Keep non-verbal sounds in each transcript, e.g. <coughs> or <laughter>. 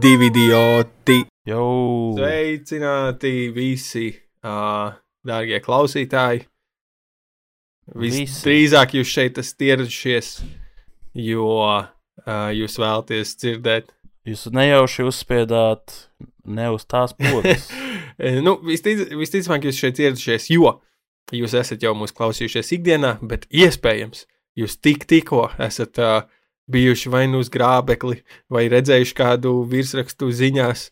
divi idioti. Jau. Sveicināti visi, uh, dārgie klausītāji. Visi. Visdrīzāk jūs šeit esat ieradušies, jo uh, jūs vēlaties dzirdēt. Jūs nejauši uzspiedāt ne uz tās pogas. <laughs> nu, vistic, visticamāk, jūs šeit ieradušies, jo jūs esat jau mūsu klausījušies ikdienā, bet iespējams, jūs tik tikko esat uh, bijuši vai nu uz grābekli, vai redzējuši kādu virsrakstu ziņās,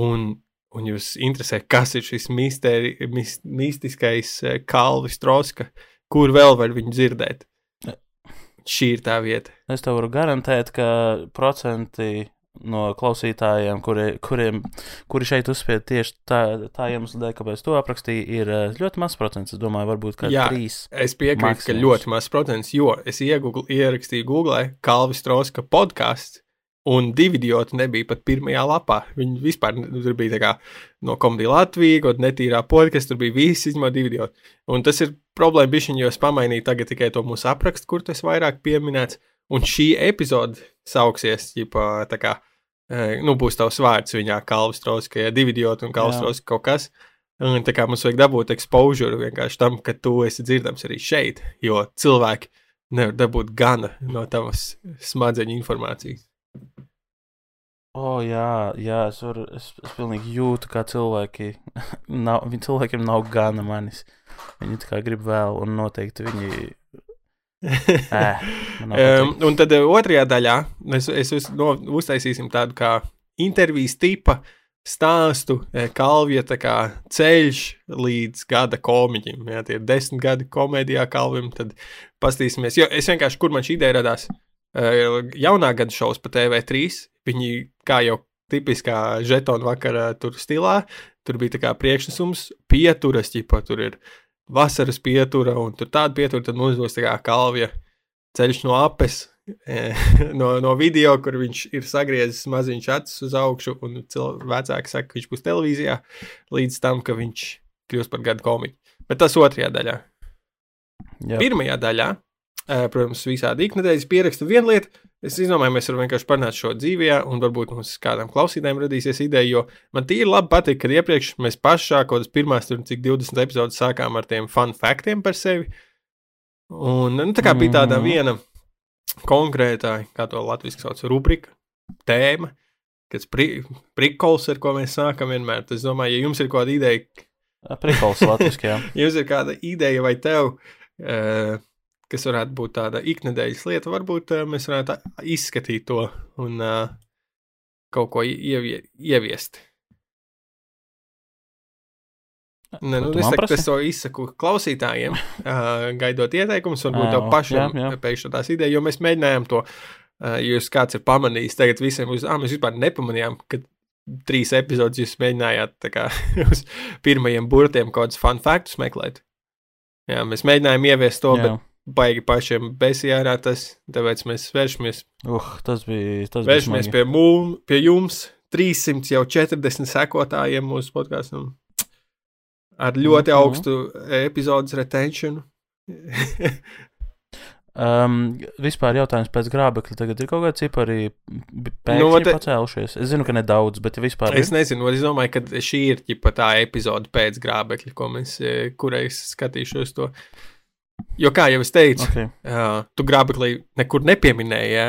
un, un jūs interesē, kas ir šis misteri, mis, mistiskais eh, kalvis troska, kur vēl var viņu dzirdēt. Šī ir tā vieta. Es tev varu garantēt, ka procenti no klausītājiem, kuri, kuriem, kuri šeit uzspied tieši tā, tā iemesla dēļ, kāpēc to aprakstīju, ir eh, ļoti mazs procents. Es domāju, varbūt kā Jā, trīs. Es piekrītu, ka ļoti maz procents, jo es iegugl, ierakstīju Google Kalvis Troska podkāsts, un divi idioti nebija pat pirmajā lapā. Viņi vispār tur bija kā no komēdija Latvijas, kaut netīrā podkāstā, tur bija visi izņemot divi idioti. Un tas ir problēma, bišķiņ, jo es pamainīju tagad tikai to mūsu aprakstu, kur tas vairāk pieminēts, un šī epizode sauksies, ģipā, tā kā, eh, nu, būs tavs vārds viņā, Kalvis Troska, ja divi idioti un Kalvis Jā. Troska kaut kas. Un tā kā mums vajag dabūt exposure vienkārši tam, ka tu esi dzirdams arī šeit, jo cilvēki nevar dabūt gana no tavas smadzeņu informācijas. O, oh, jā, jā, es, varu, es, es pilnīgi jūtu, kā cilvēki, <laughs> nav, cilvēkiem nav gana manis. Viņi tā kā grib vēl, un noteikti viņi. <laughs> Um, un tad eh, otrajā daļā mēs es uz, no, uztaisīsim tādu kā intervijas tipa stāstu, eh, kalvija kā ceļš līdz gada komiķim. Jā, tie ir desmit gadi komēdijā kalvim, tad pastīsimies. Jo es vienkārši, kur man šī ideja radās, eh, jaunā gada šovs pa TV3, viņi kā jau tipiskā žetona vakara tur stilā, tur bija tā kā priekšnesums pieturas, ķipa, tur ir vasaras pietura un tur tāda pietura, tad mums būs tā kā kalvija ceļš no apes, eh, <laughs> no, no video, kur viņš ir sagriezis maziņš acis uz augšu, un vecāki saka, ka viņš būs televīzijā, līdz tam, ka viņš kļūs par gadu komiķu. Bet tas otrajā daļā. Jā, Pirmajā daļā, eh, protams, visādi iknedēļas pierakstu viena lieta. Es domāju, mēs varam vienkārši parunāt šo dzīvē, un varbūt mums kādam klausītājam radīsies ideja, jo man tīri labi patīk, ka iepriekš mēs pašā kaut kādas pirmās, tur cik 20 epizodes sākām ar tiem fun faktiem par sevi. Un nu, tā kā bija tāda Mhm. viena konkrētā, kā to latviešu sauc, rubrika, tēma, kas pri, prikols, ar ko mēs sākam vienmēr. Es domāju, ja jums ir kāda ideja, prikols latviski, jā. ja <laughs> jums ir kāda ideja vai tev, uh, kas varētu būt tāda iknedēļas lieta, varbūt uh, mēs varētu izskatīt to un uh, kaut ko ievie, ieviest. Ne, Ko nu, es, saku, prasi? es to izsaku klausītājiem, uh, gaidot ieteikumus, varbūt Ā, tev pašam jā, jā. pēkšņi tās idejas, jo mēs mēģinājām to, uh, jūs kāds ir pamanījis, tagad visiem uz, ah, mēs vispār nepamanījām, ka trīs epizodes jūs mēģinājāt kā <laughs> uz pirmajiem burtiem kaut kādus fun faktus meklēt. Jā, mēs mēģinājām ieviest to, jā. bet baigi pašiem besijārā tas, tāpēc mēs vēršamies, Uh, tas bija. Tas bija vēršamies smagi. pie, mūm, pie jums, 300 jau 40 sekotājiem mūsu podkāstam. Ar ļoti Mhm. augstu epizodes retention. <laughs> Um, vispār jautājums pēc grābekļa. Tagad ir kaut kāda cipari pēkšņi Nu, te- pacēlušies. Es zinu, ka nedaudz, bet vispār es ir. nezinu, es domāju, ka šī ir ģipa, tā epizode pēc grābekļa, ko mēs, eh, kurai es skatīšos to. Jo, kā jau es teicu, Okay. uh, tu grābeklī nekur nepieminēji, jā.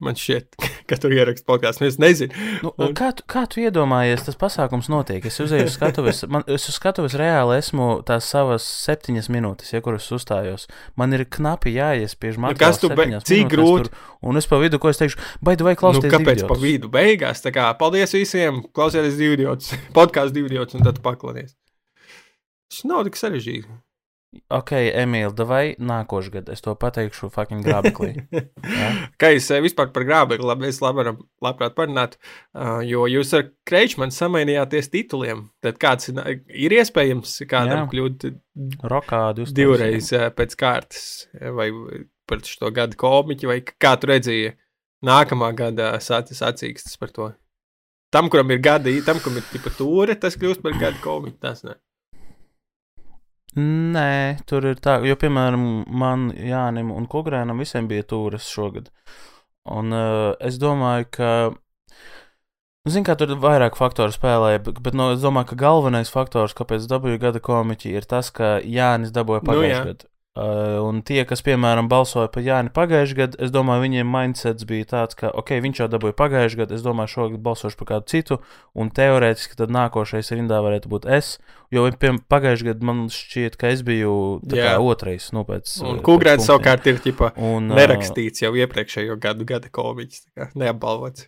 Man šķiet, <laughs> ka tur ierakst podkāstu. Es nezinu. Nu, kā, tu, kā tu iedomājies, tas pasākums notiek? Es uzēju uz skatuves, <laughs> man, es uz skatuves reāli esmu tās savas septiņas minūtes, ja kuras uzstājos. Man ir knapi jāiespiež Nu, materiāls. kas tu septiņās cik grūti? tur, Un es pa vidu, ko es teikšu, baidu vai Nu, klausieties. kāpēc pa vidu beigās? Tā kā, paldies visiem, klausieties divi idiotus, <laughs> podkāstu divi idiotus, un tad paklonies. Tas nav tik sarežģīti. Ok, Emīl, vai nākošais gads es to pateikšu fucking grābeklī. <laughs> Jā. Kā jūs vispār par grābekli, labi, es labi, labprāt parunātu, uh, jo jūs ar Kreičmanu samainījāties tituliem. Tad kāds ir, ir iespējams kādam Jā. kļūt Rokādi uz divreiz pēc kārtas, vai par šo gadu komiķi, vai kā tu redzēji nākamā gada sacīkstas par to. Tam, kuram ir gadi, tam, kuram ir tipa tūre, tas kļūst par gadu komiķu. Tas ne. Nē, tur ir tā, jo, piemēram, man, Jānim un Kukrēnam visiem bija tūres šogad. Un uh, es domāju, ka Nu, Zinu, kā tur vairāk faktoru spēlē, bet, bet no, es domāju, ka galvenais faktors, kāpēc dabūju gada komiķi, ir tas, ka Jānis dabūja Nu, pagājušajā jā. gadā. Uh, un tie, kas, piemēram, balsoja par Jāni pagājušajā gadā, es domāju, viņiem mindsets bija tāds, ka, ok, viņš jau dabūja pagājušajā gadā, es domāju, šogad balsošu par kādu citu, un teorētiski tad nākošais rindā varētu būt es. Jo pagājušajā gadā man šķiet, ka es biju kā otrais, nu, pēc. Un Kungrēts punktiem. savukārt ir ķipa, Un, ā, nerakstīts jau iepriekšējo gadu gada komiķis. Neapbalvots.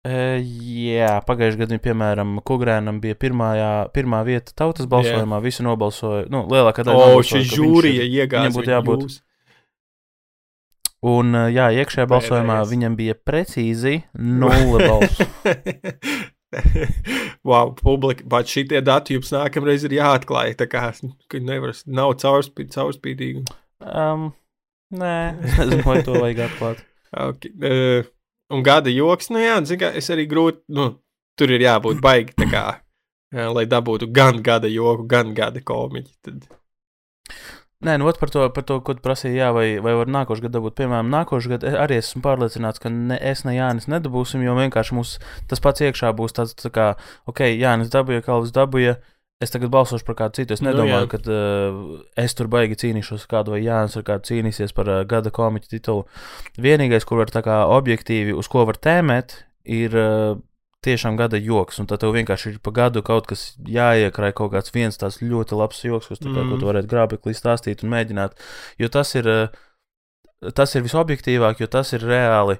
E, jā, pagājušajā gadā, piemēram, Kungrēnam bija pirmā, pirmā vieta tautas balsojumā. Visi nobalsoja, nu, lielākā daļa. O, nobalsoja, šī žūrija iegāja. viņam būtu jābūt- Un, ā, jā, iekšējā balsojumā Pēdējais. viņam bija precīzi nulle <laughs> balsu. wow, publika, bet šitie dati jums nākamreiz ir jāatklāj. Tā kā nevar, nav caurspīd, caurspīdīgi. Um, nē, es nezinu, vai to vajag atklāt. <laughs> Okay. Uh, un gada joks, nu jā, zin, kā, es arī grūti, nu, tur ir jābūt baigi, tā kā, <clears throat> uh, lai dabūtu gan gada joku, gan gada komiķi. Tad, Nē, nu, par to, par to, ko tu prasīji, jā, vai, vai var nākošais gads dabūt. Piemēram, nākošais gads arī esmu pārliecināts, ka ne es, ne Jānis nedabūsim, jo vienkārši mums tas pats iekšā būs tāds, tā kā, ok, Jānis dabūja, Kalvis dabūja. Es tagad balsošu par kādu citu. Es Nu, nedomāju, jā. ka uh, es tur baigi cīnīšos kādu, vai Jānis ar kādu cīnīsies par uh, gada komiķa titulu. Vienīgais, kur var tā kā objektīvi, uz ko var tēmēt, ir uh, tiešām gada joks. Un tad tev vienkārši ir pa gadu kaut kas jāiekrāj, kaut kāds viens tāds ļoti labs joks, kas, tā kā, Mhm. ko tu varētu grābeklī stāstīt un mēģināt. Jo tas ir, uh, tas ir visobjektīvāk, jo tas ir reāli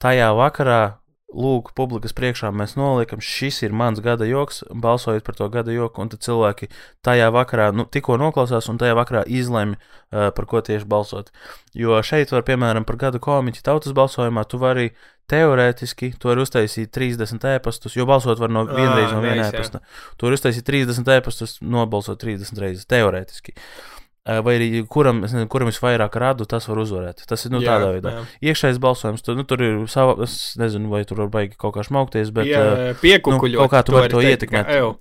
tajā vakarā. Lūk, publikas priekšā mēs noliekam, šis ir mans gada joks, balsojot par to gada joku, un tad cilvēki tajā vakarā nu, tikko noklausās un tajā vakarā izlemj, uh, par ko tieši balsot. Jo šeit, var, piemēram, par gada komiķu tautas balsojumā, tu vari teorētiski, tu vari uztaisīt 30 ēpastus, jo balsot var no vienreiz no viena ēpasta. Tu vari uztaisīt 30 ēpastus, nobalsot 30 reizes teorētiski. Uh, Vai arī kuram, es nezinu, kuram visvairāk radu, tas var uzvarēt. Tas ir nu, jā, tādā veidā. jā. Iekšējais balsojums, tu, nu, tur ir sava, es nezinu, vai tur var baigi kaut kā šmaukties, bet. jā, piekukuļot. nu, kaut kā tu vari to ietekmēt. kā, "Ew,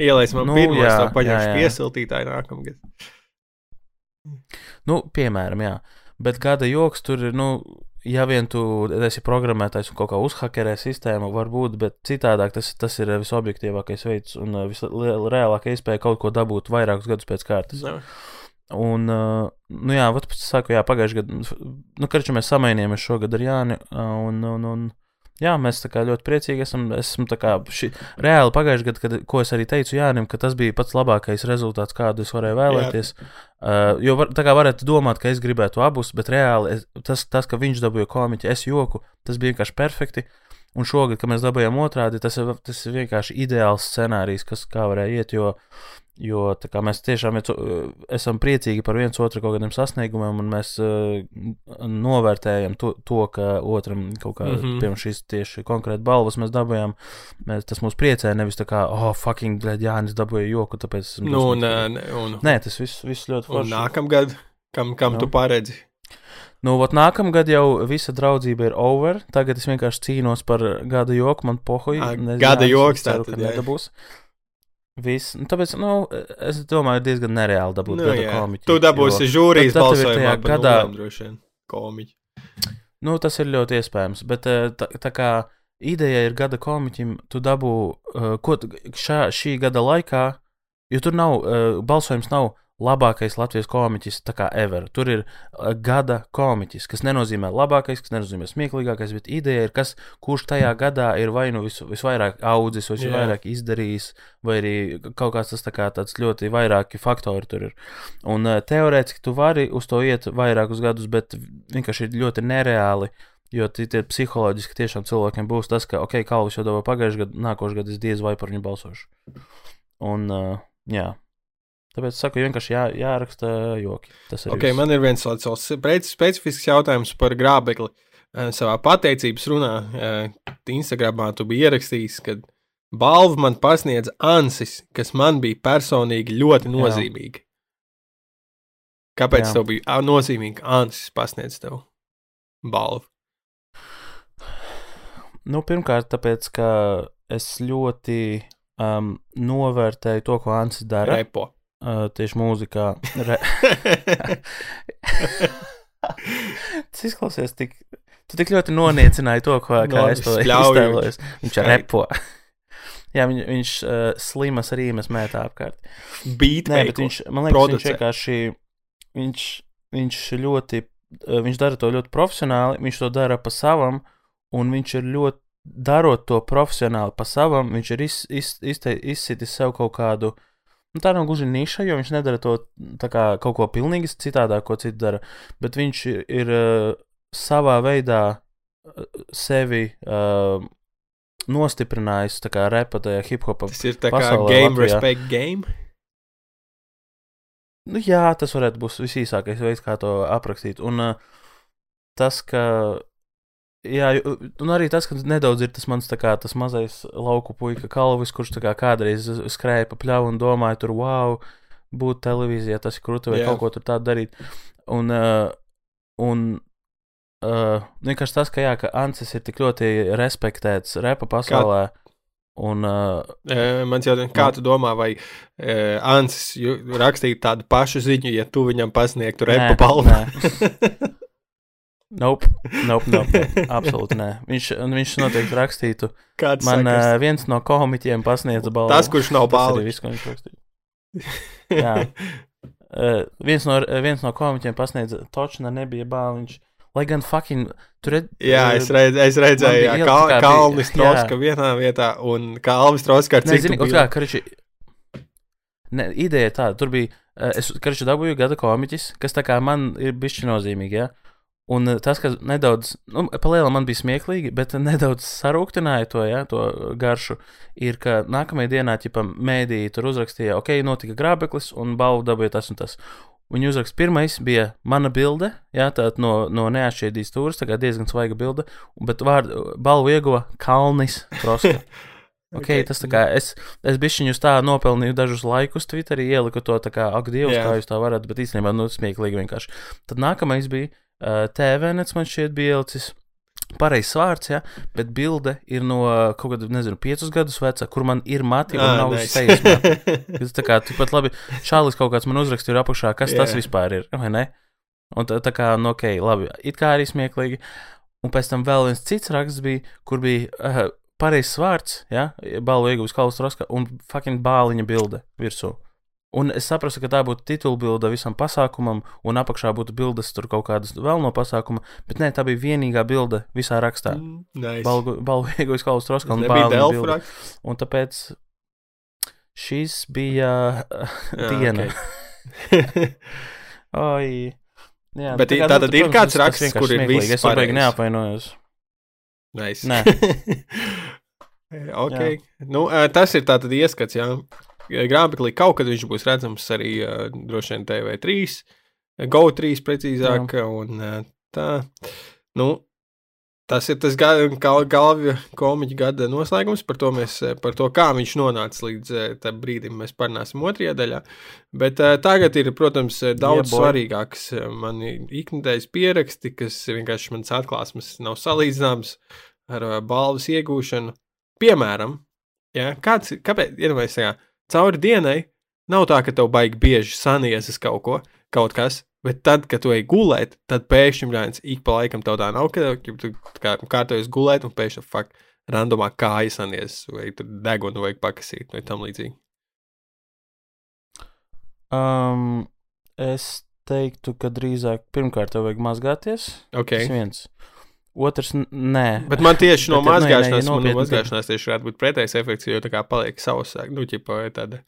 Ielais man Nu, pirmo, jā, jā, paņemšu jā, jā. piesiltītāju nākamgad. Nu, piemēram, jā. Bet gada joks tur ir, nu, ja vien tu esi programmētājs un kaut kā uzhakerē sistēmu, varbūt, bet citādāk tas, tas ir visobjektīvākais veids un visreālākā iespēja kaut ko dabūt vairākus gadus pēc kārtas. Nu, Un, uh, nu jā, vat saku, jā, pagājušajā gadā, nu, karču mēs samainījāmies šogad ar Jāni, uh, un, un, un jā, mēs tā kā ļoti priecīgi esam, esmu tā kā ši, reāli pagājušajā gadā, kad, ko es arī teicu Jānim, ka tas bija pats labākais rezultāts, kādu es varēju vēlēties. Uh, jo var, tā kā varētu domāt, ka es gribētu abus, bet reāli es, tas, tas, ka viņš dabūja komiķi, es joku, tas bija vienkārši perfekti. Un šogad, kad mēs dabūjām otrādi, tas ir, tas ir vienkārši ideāls scenārijs, kas kā varēja iet, jo, jo kā mēs tiešām viens, esam priecīgi par viens otru kaut kādiem sasniegumiem, un mēs uh, novērtējam to, to, ka otram kaut kā, mm. -hmm. piemēram, šīs tieši konkrēti balvas mēs dabūjām. Mēs, tas mūs priecē, nevis tā kā, oh, fucking, blēd, Jānis dabūja joku, tāpēc esam nu, dusmīgi. nē, un, Nē, tas viss, viss ļoti forši. nākamgad, kam, kam Nu. tu paredzi? Nu, vat nākamgad jau visa draudzība ir over. Tagad es vienkārši cīnos par gada joku, man Nezinu, gada joks ceru, tātad, ka jā. nedabūs. Viss. Nu, tāpēc, nu, es domāju, diezgan nereāli dabūt Nu, gada jā. komiķu. Tu dabūsi žūrijas tad ir balsojumā par gadā- nulēm droši vien. Komiķi. Nu, tas ir ļoti iespējams. Bet eh, tā, tā kā ideja ir gada komiķim, tu dabū uh, ko šā, šī gada laikā, jo tur nav, uh, balsojums nav labākais Latvijas komiķis, tā kā ever. Tur ir uh, gada komiķis, kas nenozīmē labākais, kas nenozīmē smieklīgākais, bet ideja ir, kas, kurš tajā gadā ir vai nu vis, visvairāk audzis, vai visvairāk izdarījis, vai arī kaut kāds tas tā kā tāds ļoti vairāki faktori tur ir. Un uh, teorētiski tu vari uz to iet vairākus gadus, bet vienkārši ir ļoti nereāli. Jo tie psiholoģiski tiešām cilvēkiem būs tas, ka, ok, Kalvis jau dabūja pagājušajā gadā, nākošais gads diez vai par viņu balsošu. Un, uh, jā. Tāpēc es saku, vienkārši jā, jāraksta joki. Tas ir. Okay, man ir viens tāds specifisks jautājums par grābekli. Eh, Savā pateicības runā eh, Instagramā tu biji ierakstījis, ka balvu man pasniedz Ansis, kas man bija personīgi ļoti nozīmīgi. Kāpēc Jā. tev bija nozīmīgi, Ansis pasniedz tev balvu? Nu, pirmkārt, tāpēc, ka es ļoti um, novērtēju to, ko Ansis dara. Repo. Uh, tieši mūzikā. Re... <laughs> Tas izklausās tik, Tu tik ļoti noniecināji to, ko kā No, es to iztēlojos. Viņš Skait. repo. <laughs> Jā, viņ, viņš uh, slimas rīmes mētā apkārt. Beat Nē, bet viņš, man liekas, producē. viņš vienkārši, viņš, viņš ļoti, uh, viņš dara to ļoti profesionāli, viņš to dara pa savam, un viņš ir ļoti, darot to profesionāli pa savam, viņš ir iz, iz, izte, izsitis sev kaut kādu, nu tā nav gluži niša, jo viņš nedara to tā kā kaut ko pilnīgi citādāk, ko citi dara, bet viņš ir, ir uh, savā veidā uh, sevi uh, nostiprinājis, kā repa tajā hip hopā Tas ir tā kā game, Latvijā. respect game. Nu, jā, tas varētu būt visīsākais veids, kā to aprakstīt. Un uh, tas, ka. Jā, un arī tas, ka nedaudz ir tas mans kā tas mazais lauku puika kalvis, kurš kā kādreiz skrēja pa pļauju un domāja, tur, wow, būt televīzijā, tas ir krūti vai Jā. kaut ko tur tādu darīt. Un, uh, un uh, vienkārši tas, ka, jā, ka Ancis ir tik ļoti respektēts repa pasaulē. Un, uh, Uh, mans jautājums, kā Nu. tu domā, vai uh, Ansis ju- rakstītu tādu pašu ziņu, ja tu viņam pasniegtu repu balvu? <laughs> Nope, nope, nope, nope. absolūti nē. Viņš, viņš noteikti rakstītu. Kāds Man sakars? uh, viens no komiķiem pasniedza balvu. Tas, kurš nav Tas arī balvu. viss, ko viņš rakstīja. jā. Uh, viens, no, viens no komiķiem pasniedza, Točna nebija balviņš. Lai gan fucking tur ir. Jā, es, redz, es redzēju, bija Kal, Kalnis Troska vienā vietā un Kalvis Troska ar Nezinu, citu kaut kā, karči. Ne, ideja tāda, tur bija, es, karči dabūju gada komiķis, kas tā kā man ir bišķi nozīmīgi, jā. Un uh, tas, kas nedaudz, nu, palielam man bija smieklīgi, bet nedaudz sarūktināja to, jā, to garšu, ir, ka nākamajā dienā, ķipa, mēdīji tur uzrakstīja, ok, notika grābeklis un balvu dabūja tas un tas. Viņa uzraksts pirmais bija mana bilde, jā, tā no, no neatšķiedīs stūres, tā kā diezgan svaiga bilde, bet vārdu balvu ieguva Kalnis Troska. <laughs> Ok, Ok. tas tā kā es, es bišķiņu tā nopelnīju dažus laikus Twitterī, ieliku to tā kā, ak, Dievs, Jā. kā jūs tā varat, bet īstenībā, nu, smieklīgi vienkārši. Tad nākamais bija uh, TVNets, man šķiet, bija ielicis. Pareizs vārds, jā, bet bilde ir no uh, kaut kāda, nezinu, piecus gadus veca, kur man ir mati un Ā, nav nice. sejas. Tas <laughs> tā kā tikpat labi. Šālis kaut kāds man uzrakstīja apakšā, kas Jā. tas vispār ir, vai ne? Un tā, tā kā, nu, ok, labi, it kā arī smieklīgi. Un pēc tam vēl viens cits raksts bija, kur bija uh, pareizs vārds, ja, balvu ieguvis Kauls Roska un fucking bāliņa bilde virsū. Un es sapratu, ka tā būtu titulbilde visam pasākumam, un apakšā būtu bildes tur kaut kādas vēl no pasākuma, bet nē, tā bija vienīgā bilde visā rakstā. Mm, nice. Balvu, balvu ieguvis Kauls Roska un tāpēc šis bija uh, <laughs> Jā, <laughs> diena. ok. <laughs> Oi. Jā, Bet tā i- kā, tātad ir kāds raksts, kur ir viss Es pareizi? neapvainojos. Nice. Nē. ok. Nu, ā, tas ir tātad ieskats, jā. Grābeklī kaut kad viņš būs redzams arī ā, droši vien TV3, GO3 precīzāk, un ā, tā. Nu, tas ir tas ga- gal, galvja komiķa gada noslēgums, par to, mēs, par to, kā viņš nonāca līdz tam brīdim, mēs parunāsim otrajā daļā. Bet uh, tagad ir, protams, daudz Yeah, boy. svarīgāks mani iknedēļas pieraksti, kas vienkārši manas atklāsmes nav salīdzināmas ar uh, balvas iegūšanu. Piemēram, ja, kāds, kāpēc, iedomājieties, cauri dienai nav tā, ka tev baigi bieži saniesas kaut ko, kaut kas, bet tad, kad tu ej gulēt, tad pēkšņi bļāns, ik pa laikam tev tā nav, ka tu kā kārtojies gulēt un pēkšņi, fuck, randomā kājas saniesas, vai tur degunu vajag pakasīt, vai tam līdzīgi. Um, es teiktu, ka drīzāk pirmkārt tev vajag mazgāties. Ok. Tas viens. Otrs, nē. Bet man tieši no ja mazgāšanās, no mazgāšanās tieši varētu būt pretējs efekts, jo tā kā paliek sausāk, nu, ķipa, tāda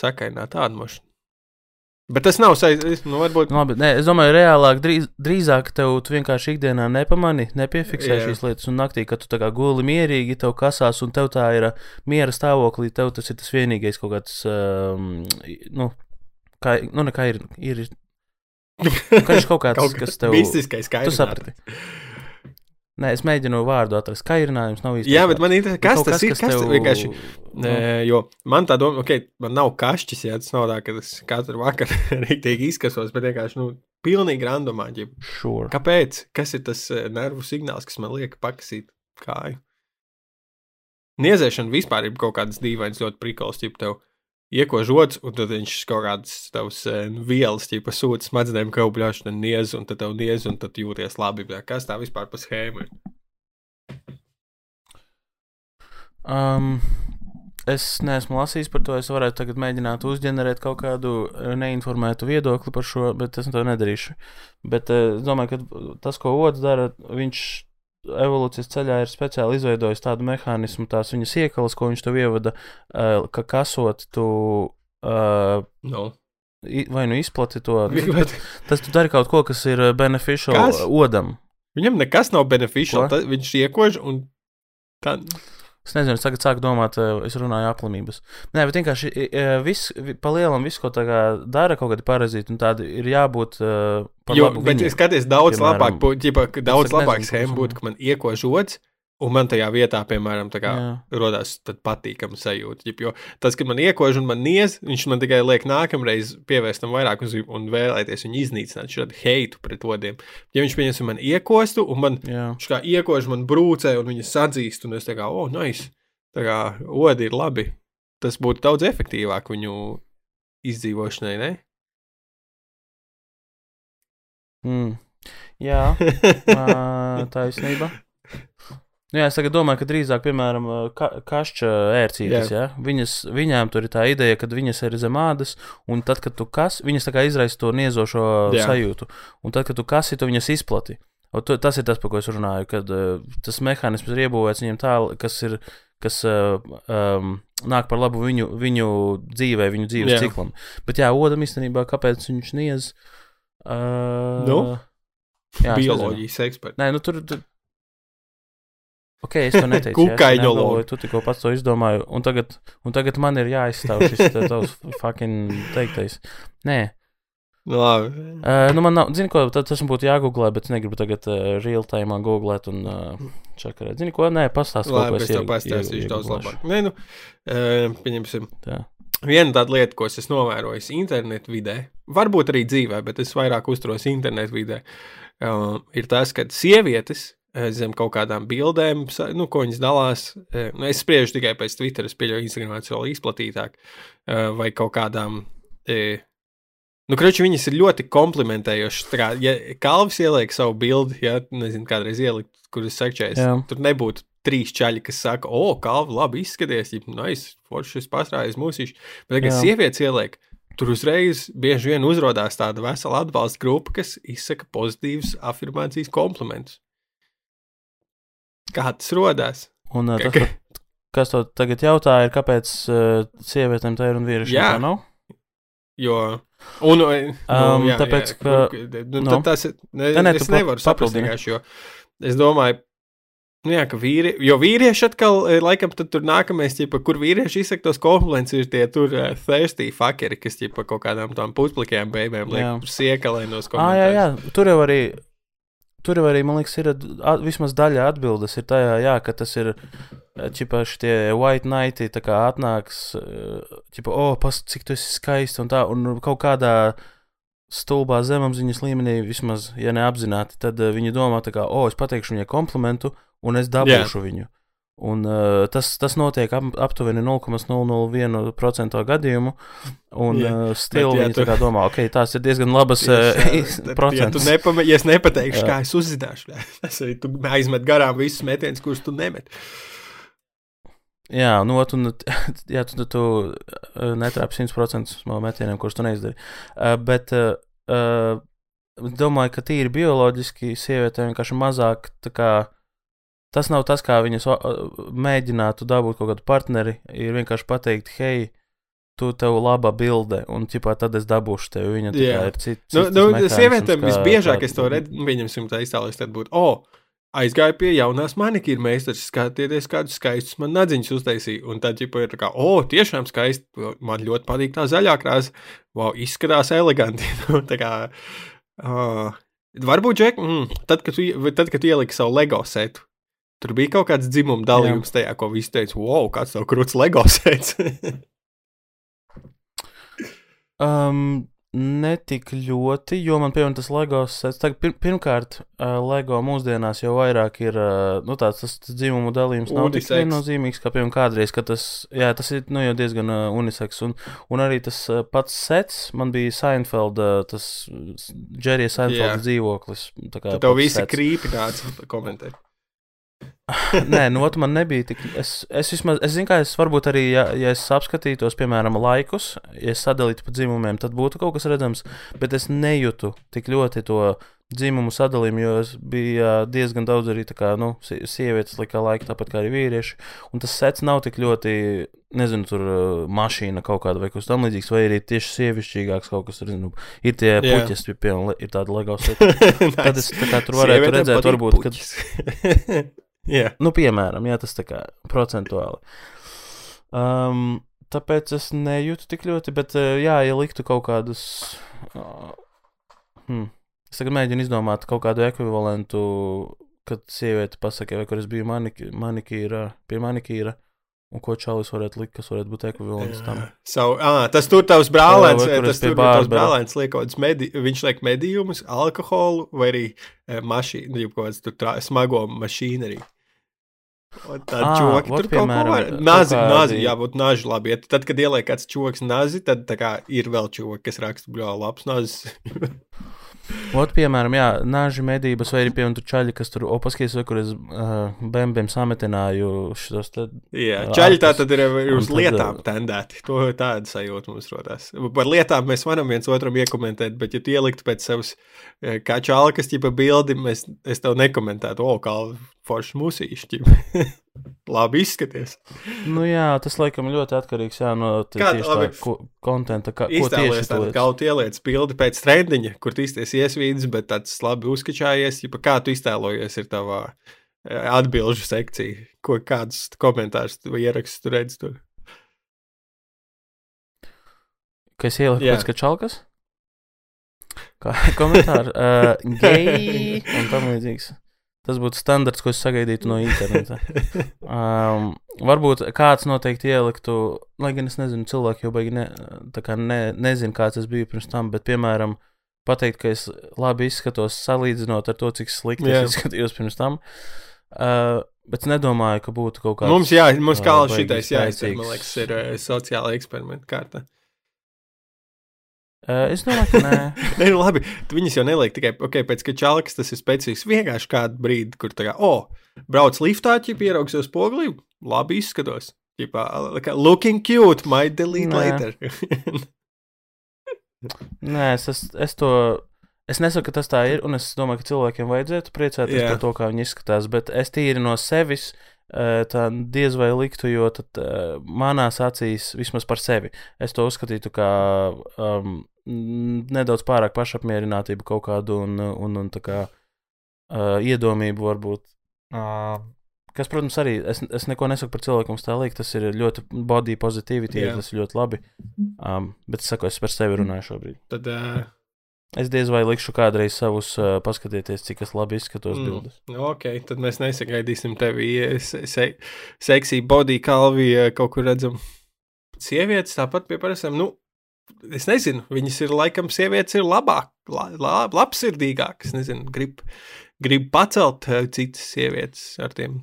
sakainā tāda moša. Bet tas nav saistīts, nu, varbūt. Nu, Labi, nē, es domāju, reālāk, drīz, drīzāk tev vienkārši ikdienā nepamani, nepiefiksē Jā. šīs lietas, un naktī, kad tu tā kā guli mierīgi, tev kasās, un tev tā ir miera stāvoklī, tev tas ir tas vienīgais kaut kāds, um, nu, kā, nu, nekā ir, ir, <laughs> kā ir kaut kāds, Kaut kas tev, Mistiskais tu skaidrs. saprati. Nē, es mēģinu vārdu atrast, kairinājums nav īsti. Jā, bet man ir kas tas ir, kas tas vienkārši. Nē, jo man tā doma, ok, man nav kašķis, ja tas nav tā, ka es katru vakaru <laughs> rīktīgi izkasos, bet vienkārši, nu, pilnīgi randomā. Ja. sure. Kāpēc? Kas ir tas nervu signāls, kas man liek pakasīt kāju? Niezēšana vispār ir kaut kādas dīvainas ļoti prikols, ja tev iekož rodas, un tad viņš kaut kādas tavas uh, vielas, ķipa sūta smadzenēm, ka jau bļauš, tad niez, un tad tev niez, un tad jūties labi. Kas tā vispār pa schēmu ir? Um, es neesmu lasījis par to. Es varētu tagad mēģināt uzģenerēt kaut kādu eh, neinformētu viedokli par šo, bet es to nedarīšu. Bet uh, es domāju, ka tas, ko otrs dara, viņš evolūcijas ceļā ir speciāli izveidojis tādu mehānismu, tās viņas iekalas, ko viņš tev ievada, uh, ka kasot tu. Uh, no. Vai nu izplati to? <laughs> Tas, tas tu dari kaut ko, kas ir beneficial kas? odam. Viņam nekas nav beneficial. Ta, viņš iekož un tā. Es nezinu, es tagad sāku domāt, eh, es runāju aplimības. Nē, bet vienkārši viss, pa lielam, viss, ko dara kaut kādi parazīti, un tādi ir jābūt. Uh, jo, bet, ja skaties, daudz piemēram, labāk, ģipa, daudz labāk schēma būtu, ka man iekož ods, Un man tajā vietā, piemēram, radās patīkama sajūta. Jo tas, kad man iekož un man niez, viņš man tikai liek nākamreiz pievērst tam vairāk un vēlēties viņu iznīcināt, šādu heitu pret odiem. Ja viņš pieņems man iekostu, un man Jā. viņš kā iekož, man brūcē, un viņa sadzīst, un es tā kā, oh, nice, tā kā odi ir labi. Tas būtu daudz efektīvāk viņu izdzīvošanai, ne? Mm. Jā, <laughs> taisnība. <laughs> Nu, jā, es domāju, ka drīzāk, piemēram, ka, kašķa ērcītes, ja? Viņas, viņām tur ir tā ideja, ka viņas ir zem ādas, un tad, kad tu kas, viņas tā kā izraisa to niezošo jā. sajūtu, un tad, kad tu kasi, tu viņas izplati. Un tu, tas ir tas, par ko es runāju, kad uh, tas mehānisms ir iebūvēts viņiem tā, kas ir, kas uh, um, nāk par labu viņu, viņu dzīvē, viņu dzīves jā. ciklam. Bet jā, odam īstenībā, kāpēc viņš niez? Uh, nu? Jā, Bioloģijas eksperts. Nē, nu tur, tur Ok, es to neteicu. <laughs> Kukaiņu loģi. Tu tikko pats to izdomāji, un tagad, un tagad man ir jāizstāv šis tavs <laughs> fucking teiktais. Nē. Nu, labi. Uh, nu, man nav, zini, ko tas būtu jāgooglē, bet es negribu tagad uh, real time googlēt un uh, čakarēt. Zini, ko? Nē, pastāst, ko es tev pastāstīšu daudz labāk. Nē, nu, uh, pieņemsim. Tā. Viena tāda lieta, ko es esmu novērojis internetu vidē, varbūt arī dzīvē, bet es vairāk uzturos internetu vidē, uh, ir tas, ka sievietes Eh, zem kaut kādām bildēm, nu, ko viņas dalās. Eh, nu, es spriežu tikai pēc Twitter, es pieļauju, Instagram tas vēl izplatītāk, eh, vai kaut kādām. Nu, Kroči, viņas ir ļoti komplimentējošas. Kā, ja Kalvis ieliek savu bildi, ja nezinu, kādreiz ielikt, kuras sekčēs, tur nebūtu trīs čaļi, kas saka, o, Kalvi, labi izskaties, ja nice, foršs pasrājas mūsiši. Bet, kad sievietes ieliek, tur uzreiz bieži vien uzrādās tāda vesela atbalsta grupa, kas izsaka pozitīvas afirmācijas komplimentus. Kā tas radās? Un, uh, tas, kas to tagad jautā, ir, kāpēc uh, sievietēm tā ir un vīriešiem tā nav? Jo. Un, nu, um, jā, tāpēc, jā, ka. Nu, nu, tas, ne, ne, es nevaru saprast vienkārši, jo es domāju, Nu jā, ka vīri, jo vīrieši atkal, eh, laikam, tur nākamais, ķipa, kur vīrieši izsaka tos kompliments, ir tie tur uh, thirsty fuckeri, kas, ķipa, kaut kādām tām pusplikajām beigām liek siekalēnos komentārus. Ah, jā, jā, tur jau arī tur arī, man liekas, ir at, vismaz daļa atbildes. Ir tajā, jā, ka tas ir čipaši tie white nighti, tā kā atnāks, čipa, o, oh, pas, cik tu esi skaists un tā, un kaut kādā stulbā zemapziņas līmenī, vismaz, ja neapzināti, tad viņi domā, tā kā, oh, es pateikšu viņai komplimentu, un es dabūšu yeah. viņu. Un, uh, tas, tas notiek ap, aptuveni 0,001% gadījumu. Un yeah. uh, stila tu... domā, ok, tās ir diezgan labas procentus. Ja, tu nepama, ja es nepateikšu, jā. kā es uzzināšu, <laughs> tas arī tu aizmet garām visus metienus, kurus tu nemet. Jā, nu, un, <laughs> jā, tu, tu, tu netrāpi 100% no metieniem, kurus tu neizdari. Uh, bet uh, uh, domāju, ka tīri bioloģiski sievietēm vienkārši mazāk tā kā Tas nav tas, kā viņas mēģinātu dabūt kaut kādu partneri. Ir vienkārši pateikt, hei, tu tev laba bilde, un ķipā, tad es dabūšu tevi. Viņa tikai ir cits. Nu, nu, sievietēm visbiežāk es to redzu, viņam tā iztēlojas, tad būtu, o, oh, aizgāju pie jaunās manikīra meistars, skatieties, kādus skaistus man nadziņus uztaisīja. Un tad, ja ir tā kā, o, oh, tiešām skaisti, man ļoti patīk tā zaļā krāsa, wow, izskatās eleganti. <laughs> Nu, tā kā, uh, varbūt, Džek, mm, tad, kad tu, tad, kad tu ieliki savu LEGO setu, Tur bija kaut kāds dzimuma dalījums Jā. tajā, ko visi teica, wow, kāds tev krūts LEGO <laughs> sēdz. um, Netik ļoti, jo man piemēram tas LEGO sets. Tagad, pir, pirmkārt, uh, LEGO mūsdienās jau vairāk ir uh, nu, tāds tas, tas dzimumu dalījums. Nav tik viennozīmīgs, kā piemēram kādreiz, kad tas, jā, tas ir nu, jau diezgan uh, uniseks. Un, un arī tas uh, pats sets man bija Seinfeld, uh, tas Džerija Seinfeld Jā. dzīvoklis. tā kā Tad tev visi sets. krīpi nāca komentēt. <laughs> Nē, nu, man nebija tik. Es, es vismaz, es zinu, kā es varbūt arī, ja, ja es apskatītos, piemēram, laikus, ja es sadalītu pa dzimumiem, tad būtu kaut kas redzams, bet es nejūtu tik ļoti to dzimumu sadalījumu, jo es biju diezgan daudz arī kā, nu, sie- sievietes likā laika, tāpat kā arī vīrieši, un tas sets nav tik ļoti, nezinu, tur mašīna kaut kāda vai kas tam līdzīgs, vai arī tieši sievišķīgāks kaut kas, nezinu, ir tie puķis, piemēram, ir tāda legāla <laughs> seta. Tad es tā kā tur varētu redzēt, varbūt, kad <laughs> Jā, Nu, piemēram, jā, tas tā kā procentuāli. Um, tāpēc es nejūtu tik ļoti, bet, uh, jā, ja liktu kaut kādus. Uh, hmm, es tagad mēģinu izdomāt kaut kādu ekvivalentu, kad sieviete pasakā, vai kur es biju maniki, manikīra, pie manikīra, un ko čalis varētu likt, kas varētu būt ekvivalents tam. so, ah, tas tur tavs brālēns, Jā, kur tas tur tavs brālēns liek kaut kāds medi, viņš liek medījumus, alkoholu vai arī eh, mašīnu, jau kaut kāds tur trā, smago mašīneri. Tā Ā, čoki vot, tur kaut ko piemēram, var. Nazi, nazi, jābūt naži labi. Ja tad, kad ieliek kāds čoks nazi, tad kā ir vēl čoki, kas raksta, bļā, labs nazis. <laughs> Ot, piemēram, jā, nāži medības, vai arī, piemēram, tur čaļi, kas tur opaskies, vai kur es uh, bembiem sametināju šos te Jā, Ā, čaļi tā tad ir uz tad, lietām ā, tendēti. To tāda sajūta mums rodās. Par lietām mēs varam viens otram iekomentēt, bet ja tu ieliktu pēc savas kā čāla, kas ķipa bildi, mēs, es tev nekomentētu, o, kā forši musīšķi. <laughs> Labi izskaties. Nu jā, tas laikam ļoti atkarīgs jā, no tā ko, kontenta, kā, ko tieši tu liec. kaut ieliec bildi pēc trendiņa, kur tīsties iesvīdis, bet tāds labi uzskačājies, ja kā tu iztēlojies ir tavā eh, atbilžu sekcija, ko kādus komentārus vai ierakstus tu redz tur. Ka es ieliku Jā. pēc kačalkas? Kā <laughs> komentāri? Uh, Geji <laughs> un tam līdzīgs. Tas būtu standarts, ko es sagaidītu no interneta. Um, varbūt kāds noteikti ieliktu, lai gan es nezinu, cilvēki jau baigi ne, kā ne, nezinu, kāds es biju pirms tam, bet, piemēram, pateikt, ka es labi izskatos salīdzinot ar to, cik slikti Jā. es izskatījos pirms tam. Uh, bet es nedomāju, ka būtu kaut kāds. Mums, jā, mums kā ā, baigi šitais jāizdara, man spēcīgs. liekas, ir uh, sociāla eksperimenta kārta. Uh, es domāju, ka nē. <laughs> Nē, nu labi, tu viņas jau neliek tikai okay, pēc kačālas, tas ir specifisks. Vienkārši kādu brīdi, kur tā kā, oh, brauc liftā, ja pieraugs uz poglī, labi izskatos. Ķipā, like, looking cute, might delete Nē. later. <laughs> Nē, es, es, es to. Es nesaku, ka tas tā ir, un es domāju, ka cilvēkiem vajadzētu priecāties Jā. par to, kā viņi izskatās. Bet es tīri no sevis eh, tā diez vai liktu, jo tad eh, manās acīs, vismaz par sevi, es to uzskatītu kā um, nedaudz pārāk pašapmierinātību kaut kādu un, un, un tā kā uh, iedomību varbūt. Uh, Kas, protams, arī es, es neko nesaku par cilvēku, liekas. Tas ir ļoti body positivity, Jā. tas ir ļoti labi. Um, bet es saku, es par sevi runāju šobrīd. Tad, uh, Es diez vai likšu kādreiz savus, uh, paskatieties, cik es labi izskatos mm. bildes. ok, tad mēs nesagaidīsim tevi se, se, seksī body kalvi eh, kaut kur redzam. Sievietes tāpat pie parastām, nu, es nezinu, viņas ir laikam sievietes ir labāk, la, la, labsirdīgākas, nezinu, grib, grib pacelt eh, citas sievietes ar tiem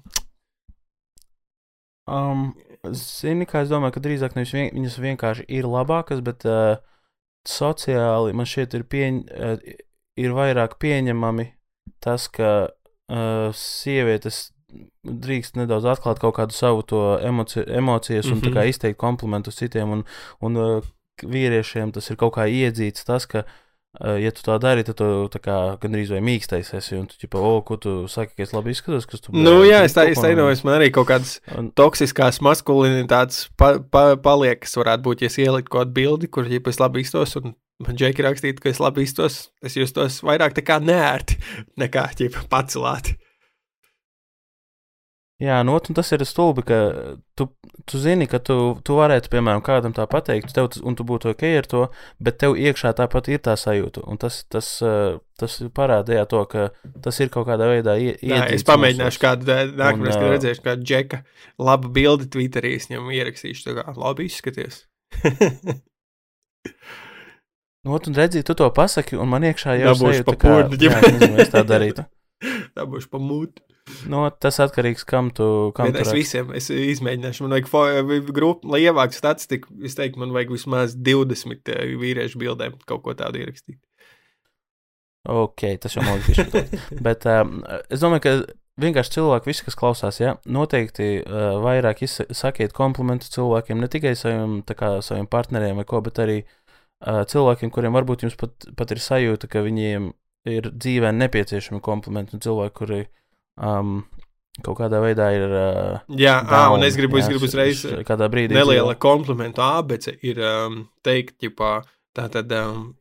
Um, zini, kā es domāju, ka drīzāk nevis vien, viņas vienkārši ir labākas, bet uh, sociāli man šķiet ir, pieņ, uh, ir vairāk pieņemami tas, ka uh, sievietes drīkst nedaudz atklāt kaut kādu savu to emoci emocijas un mm. -hmm. izteikt komplimentus citiem, un, un uh, vīriešiem tas ir kaut kā iedzīts tas, ka ja tu tā dari, tad tu tā kā gandrīz vai mīkstais esi. Un tu, ģipa, o, ko tu saki, ka es labi izskatos, kas tu Nu, bļā, jā, es tā teicu, man arī kaut kādas Un- toksiskās maskulinitātes pa, pa, paliek, kas varētu būt, ja es ieliku kaut kādu bildi, kur ja es labi iztos, un man džeki rakstītu, ka es labi iztos, es justos vairāk tā kā nērti, <laughs> nekā ķipa pacelāti. Jā, nu, un tas ir stulbi, ka tu, tu zini, ka tu, tu varētu, piemēram, kādam tā pateikt, tev, un tu būtu ok ar to, bet tev iekšā tāpat ir tā sajūta. Un tas, tas, uh, tas parāda jā, to, ka tas ir kaut kādā veidā ie- Jā, es pamēģināšu mūsos. kādu ē, nākamreiz, kad ā, redzēšu kādu džeka labu bildi Twitterī, es viņam ierakstīšu, tā kā labi izskaties. <laughs> Nu, ot, un redzi, tu to pasaki, un man iekšā jau nezinu, vai es tā. <laughs> Dabūšu pa mūtu. Nu, tas atkarīgs, kam tu, kam Bet tu es raksti. visiem es izmēģināšu. Man vajag, fo- grupu, lai ievāktu statistiku. Es teiktu, man vajag vismaz 20 eh, vīriešu bildēm kaut ko tādu ierakstīt. Ok, tas jau man liekas, <laughs> bet um, es domāju, ka vienkārši cilvēki, visi, kas klausās, ja, noteikti uh, vairāk sakiet komplimentus cilvēkiem, ne tikai saviem, kā, saviem partneriem vai ko, bet arī uh, cilvēkiem, kuriem varbūt jums pat, pat ir sajūta, ka viņiem ir dzīvē nepieciešami komplimenti, un cilvēki, kuri um, kaut kādā veidā ir. Uh, Jā, ā, un down, es gribu, es jā, gribu š- uzreiz kādā brīdī neliela komplimentu ābece ir um, teikt, ģipā, tā tad. Um,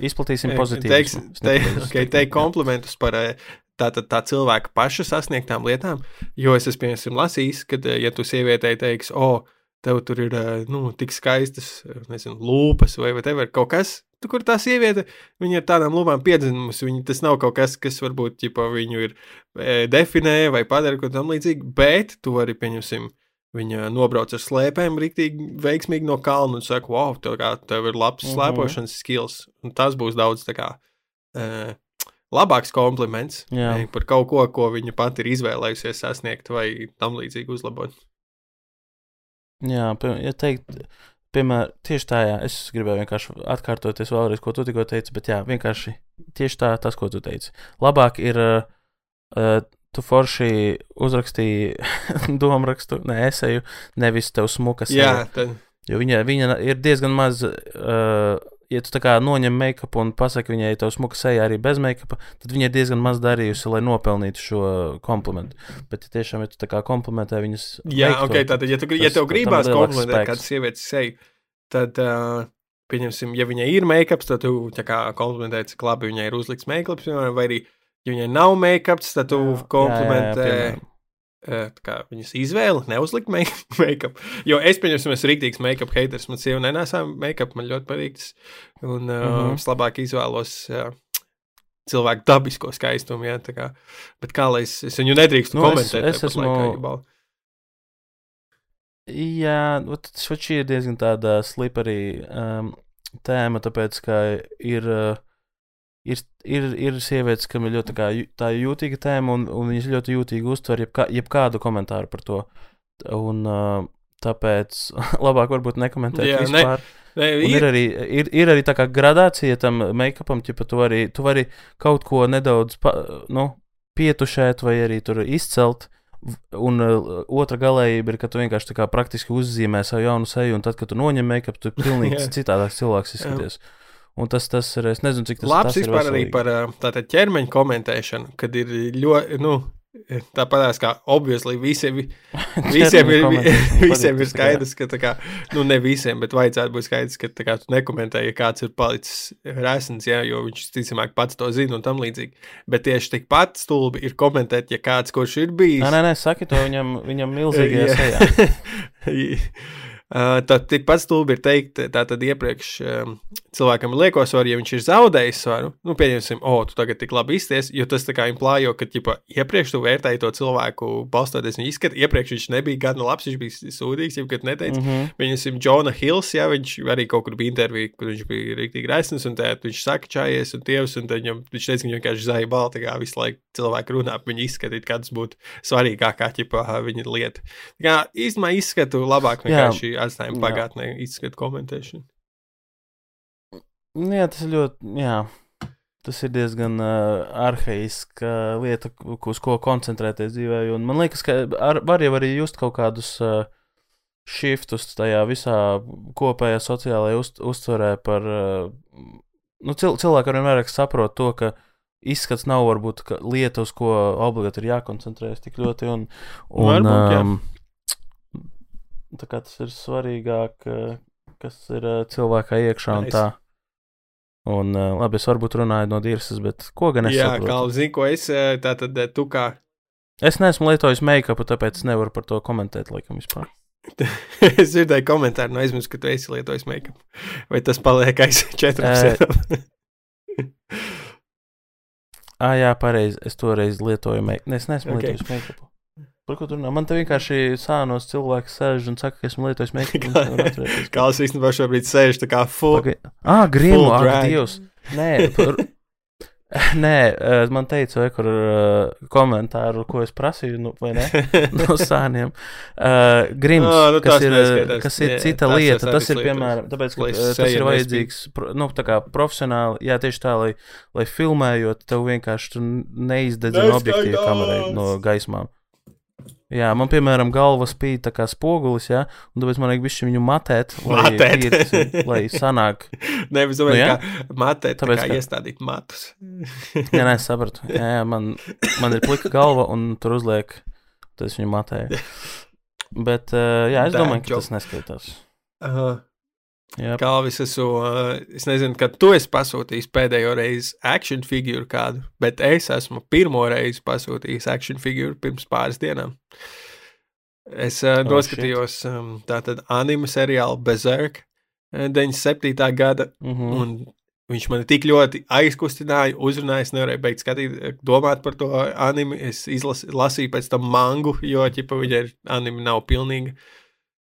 Izplatīsim Eh, pozitīvu. Teiks, te, <laughs> okay, teikt komplimentus par eh, tā, tā, tā cilvēka paša sasniegtām lietām. Jo es esmu piemēram lasījis, ka, eh, ja tu sievietei teiksi, o, tev tur ir nu, tik skaistas nezinu, lūpas vai whatever, kaut kas. Tu, kur tā sieviete, viņa ar tādām lūpām piedzimusi, viņa tas nav kaut kas, kas varbūt ķipa, viņu ir e, definē vai padara kaut tam līdzīgi, bet tu vari, pieņemsim, viņa nobrauc ar slēpēm rīktīgi veiksmīgi no kalna un saka, wow, tev, kā, tev ir labs Mhm. slēpošanas skills, un tas būs daudz tā kā e, labāks kompliments Jā. e, par kaut ko, ko viņa pati ir izvēlējusies sasniegt vai tam līdzīgi uzlabot. Jā, ja teikt, piemēram, tieši tā, jā, es gribēju vienkārši atkārtoties vēlreiz, ko tu tikko teici, bet jā, vienkārši tieši tā, tas, ko tu teici. Labāk ir, uh, tu forši uzrakstīji <laughs> domārakstu, ne esēju, nevis tev smuka Jā, tad, Jo viņa, viņa ir diezgan maz, uh, ja tu noņem make-up un pasaki viņai, tev smuka seja arī bez make-up, tad viņa ir diezgan maz darījusi, lai nopelnītu šo komplimentu. Bet, ja tiešām, ja tu tā kā komplimentē viņas. jā veikto, ok, tātad, ja, tu, gri- ja tas- tev gribās komplimentēt kādu sievietes seju, tad, uh, pieņemsim, ja viņai ir make-ups, tad tu kā komplimentē, cik labi viņai ir uzlikts piemēram, vai arī, ja viņai nav make-ups, tad tu Jā, komplimentē. jā, jā, piemēram. Kā viņas izvēle neuzlikt make- <laughs> make-up. Jo es, pieņemsim, esmu rīktīgs make-up haters. Man sieva nenesā make-up, man ļoti patīk. tas. Un uh, Mhm. es labāk izvēlos uh, cilvēku dabisko skaistumu. Jā, tā kā. Bet kā lai es, es viņu nedrīkstu Nu, es- komentēt? es tāpat esmu- laikā, Jā, ot, š- šī ir diezgan tāda slippery um, tēma, tāpēc, ka ir, uh, ir, ir, ir sievietes, kam ir ļoti tā kā, tā jūtīga tēma, un, un viņas ļoti jūtīgi uztver jebkā, jebkādu komentāru par to. Un uh, tāpēc <laughs> labāk varbūt nekomentēt Jā, Jā, ne- vispār. Nē, Un ir, ir, arī, ir, ir arī tā kā gradācija tam make-upam, ja tu vari, tu vari kaut ko nedaudz pa, nu, pietušēt vai arī tur izcelt. Un uh, otra galējība ir, ka tu vienkārši tā kā praktiski uzzīmē savu jaunu seju, un tad, kad tu noņem make-up, tu <laughs> pilnīgi Jā. citādāks cilvēks izskaties. Un tas, tas ir, es nezinu, cik tas, labs tas ir vispār arī par tātad ķermeņa komentēšanu, kad ir ļoti, nu, tāpat kā obviously <laughs> visiem, <laughs> Visiem ir, visiem ir skaidrs, ka, tā kā, nu, ne visiem, bet vajadzētu būt skaidrs, ka kā, tu nekomentē, ja kāds ir palicis resns, jā, jo viņš ticamāk pats to zina un tam līdzīgi. Bet tieši tikpat stulbi ir komentēt, ja kāds, kurš ir bijis. Nē, nē, nē, saki to viņam, viņam milzīgajā <laughs> Jā. sejā. Uh, Tad tikpat stulbi ir teikt, tā tad iepriekš um, cilvēkam ir lieko svaru, ja viņš ir zaudējis svaru. Nu, pieņemsim, o, tu tagad tik labi izties, jo tas tā kā implājo, ka, ķipa, iepriekš tu vērtēji to cilvēku, balstoties viņa izskatu. Iepriekš viņš nebija gana labs, viņš bija sūdīgs, jau kad neteica. Mm -hmm. Pieņemsim, Džona Hills, jā, viņš arī kaut kur bija intervijā, kur viņš bija rīktīgi resns, un tā, viņš saka, čājies un tievs, un tad viņam, viņš teica, ka viņš vienkārši zaļi balti, kā visu laiku cilvēku runā, par viņu izskatīt, kāds būtu svarīgākā, ķipa, viņa lieta. Tā kā īstenībā izskatu labāk vienkārši atstājam Jā. pagātnē, izskatu komentēšanu. Nu Jā, tas ir ļoti. Jā. Tas ir diezgan uh, arhaiska lieta, uz ko koncentrēties dzīvē. Un man liekas, ka ar, var jau arī just kaut kādus uh, shiftus tajā visā kopējā sociālajā uz, uztverē par. Uh, nu, cil, cilvēki vairāk saprot to, ka izskats nav varbūt lieta, uz ko obligāti ir jākoncentrējas tik ļoti. Un, un, Varbūt, jā. um, kā tas ir svarīgāk, uh, kas ir uh, cilvēkā iekšā un tā. Un, uh, labi, es varbūt runāju no dirzas, bet ko gan es Jā, saprotu? kā zinu, ko es, eh, tā tad eh, tu kā. Es neesmu lietojis make-up, tāpēc nevaru par to komentēt, laikam, vispār. <laughs> es dzirdēju komentāru, no aizmirsu, ka tu esi lietojis make-up. Vai tas paliek aiz <laughs> četriem Eh, sēnām? Ah, jā, pareizi. Es toreiz lietoju make-up. Es neesmu Ok. okay. lietojis make-up. Tur runā? Man te vienkārši sānos cilvēks sēž un saka, ka esmu lietojis <laughs> make-up. Kāls īstenībā šobrīd sēž tā kā full. Paga... Ah, grimu, ak. Dievs. Nē, par... <laughs> Nē, eh, man teica, vai kur uh, komentāru, ko es prasīju, nu, vai ne? <laughs> No sāniem. Uh, grims, Ā, nu kas ir, neskaitās. kas ir Jā, cita tas lieta. es Tas ir, lietoju. piemēram, tāpēc, ka Lai tas ir vajadzīgs, pro- nu, tā kā profesionāli, jā, tieši tā, lai, lai filmējot, tev vienkārši neizdedzina objektīvu kamerai no gaismām. Jā, man, piemēram, galva spīd tā kā spogulis, jā, un tāpēc man vajag bišķi viņu matēt, lai, Matēt. tīrs, lai sanāk. <laughs> Nevis Nu, domāju, jā. kā matēt, Tāpēc, kā ka- iestādīt matus. Jā, nē, es sapratu. Jā, jā man, man ir plika galva, un tur uzliek, tad es viņu matēju. <laughs> Bet, uh, jā, es Dad domāju, ka joke. tas neskaitās. Uh, Jā, Kalvis, es, es nezinu, kad tu esi pasūtījis pēdējo reizi action figūru kādu, bet es esmu pirmo reizi pasūtījis action figūru pirms pāris dienām. Es uh, Oh, noskatījos um, tātad anime seriālu Berserk uh, 97. gada, mm -hmm. un viņš man tik ļoti aizkustināja, uzrunāja, es nevarēju beigt skatīt, domāt par to anime. Es izlas, lasīju pēc tam mangu, jo, ķipa, viņa ir anime nav pilnīga.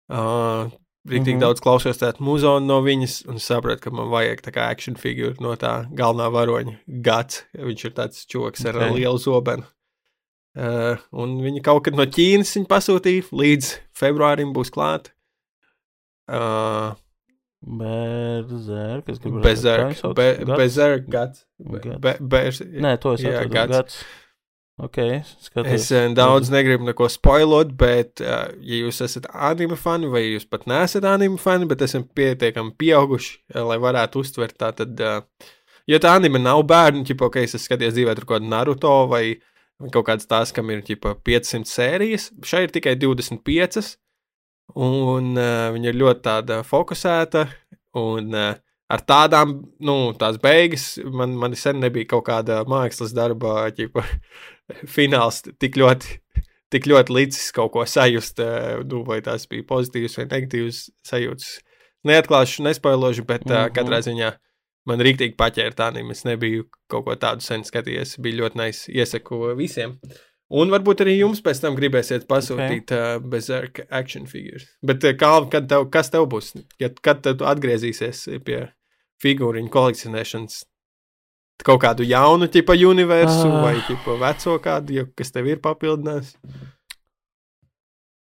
Uh, Rīktīgi mm. -hmm. daudz klausos tādu muzonu no viņas, un sapratu, ka man vajag tā kā action figūru no tā galvenā varoņa gads. Viņš ir tāds čoks ar Ok. lielu zobenu. Uh, un viņi kaut kad no Ķīnas viņa pasūtīja, līdz februārim būs klāta. Uh, Berzerk, kas grib Bezerk, be, bezerk gads. Be, Gads. Nē, to es Jā, atradu. gads. Gads. Ok, skatos. Es eh, daudz negribu neko spoilot, bet, uh, ja jūs esat anime fani, vai jūs pat neesat anime fani, bet esat pietiekami pieauguši, uh, lai varētu uztvert tā, tad, uh, jo tā anime nav bērnu, ķipa, ok, es esmu skaties dzīvē tur kaut kādu Naruto vai kaut kāds tās, kam ir, ķipa, 500 sērijas, šai ir tikai 25, un uh, viņa ir ļoti tāda fokusēta, un uh, ar tādām, nu, tās beigas, man, man sen nebija kaut kāda mākslas darba, ķipa, fināls tik ļoti, tik ļoti līdzis kaut ko sajust, nu, vai tas bija pozitīvs vai negatīvs sajūts. Neatklāšu, nespoilošu, bet mm. -hmm. katrā ziņā man rīktīgi paķēra tā anime. Es nebiju kaut ko tādu sen skatījies. Bija ļoti nice. Iesaku visiem. Un varbūt arī jums pēc tam gribēsiet pasūtīt okay. uh, bezarka action figūras. Bet, uh, kā, kad tev, kas tev būs? Ja, kad tu atgriezīsies pie figūriņu kolekcionēšanas? Kaut kādu jaunu tipu universu Ah. vai tipu veco kādu, jo, kas tev ir papildinājis?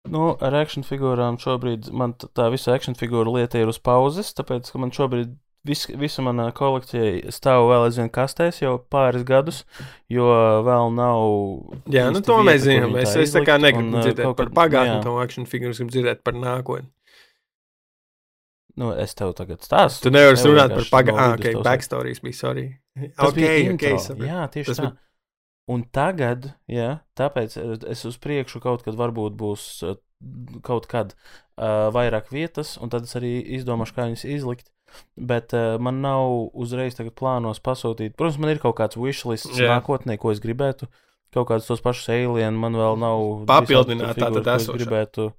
Nu, ar action figūrām šobrīd man tā visa action figūra lieta ir uz pauzes, tāpēc, ka man šobrīd vis, visa mana kolekcija stāv vēl aizvien kastēs jau pāris gadus, jo vēl nav. Jā, nu to vieta, mēs zinām. Es, es tā kā negribu un, dzirdēt par pagātni, to action figūras, gribu dzirdēt par nākotni. Nu, es tev tagad stāstu. Tu nevari Nevar runāt par pagātni. Ah, ok, backstories bija, sorry. Tas ok, bija intro. sapratu. Jā, tieši Tas tā. bija- Un tagad, jā, tāpēc eh, es uz priekšu kaut kad varbūt būs eh, kaut kad uh, vairāk vietas, un tad es arī izdomāšu, kā viņas izlikt. Bet uh, man nav uzreiz tagad plānos pasūtīt. Protams, man ir kaut kāds wishlists Jā. nākotnē, ko es gribētu. Kaut kādus tos pašus alien man vēl nav. Papildināt visādi tātad figūras, ko es esošo. gribētu.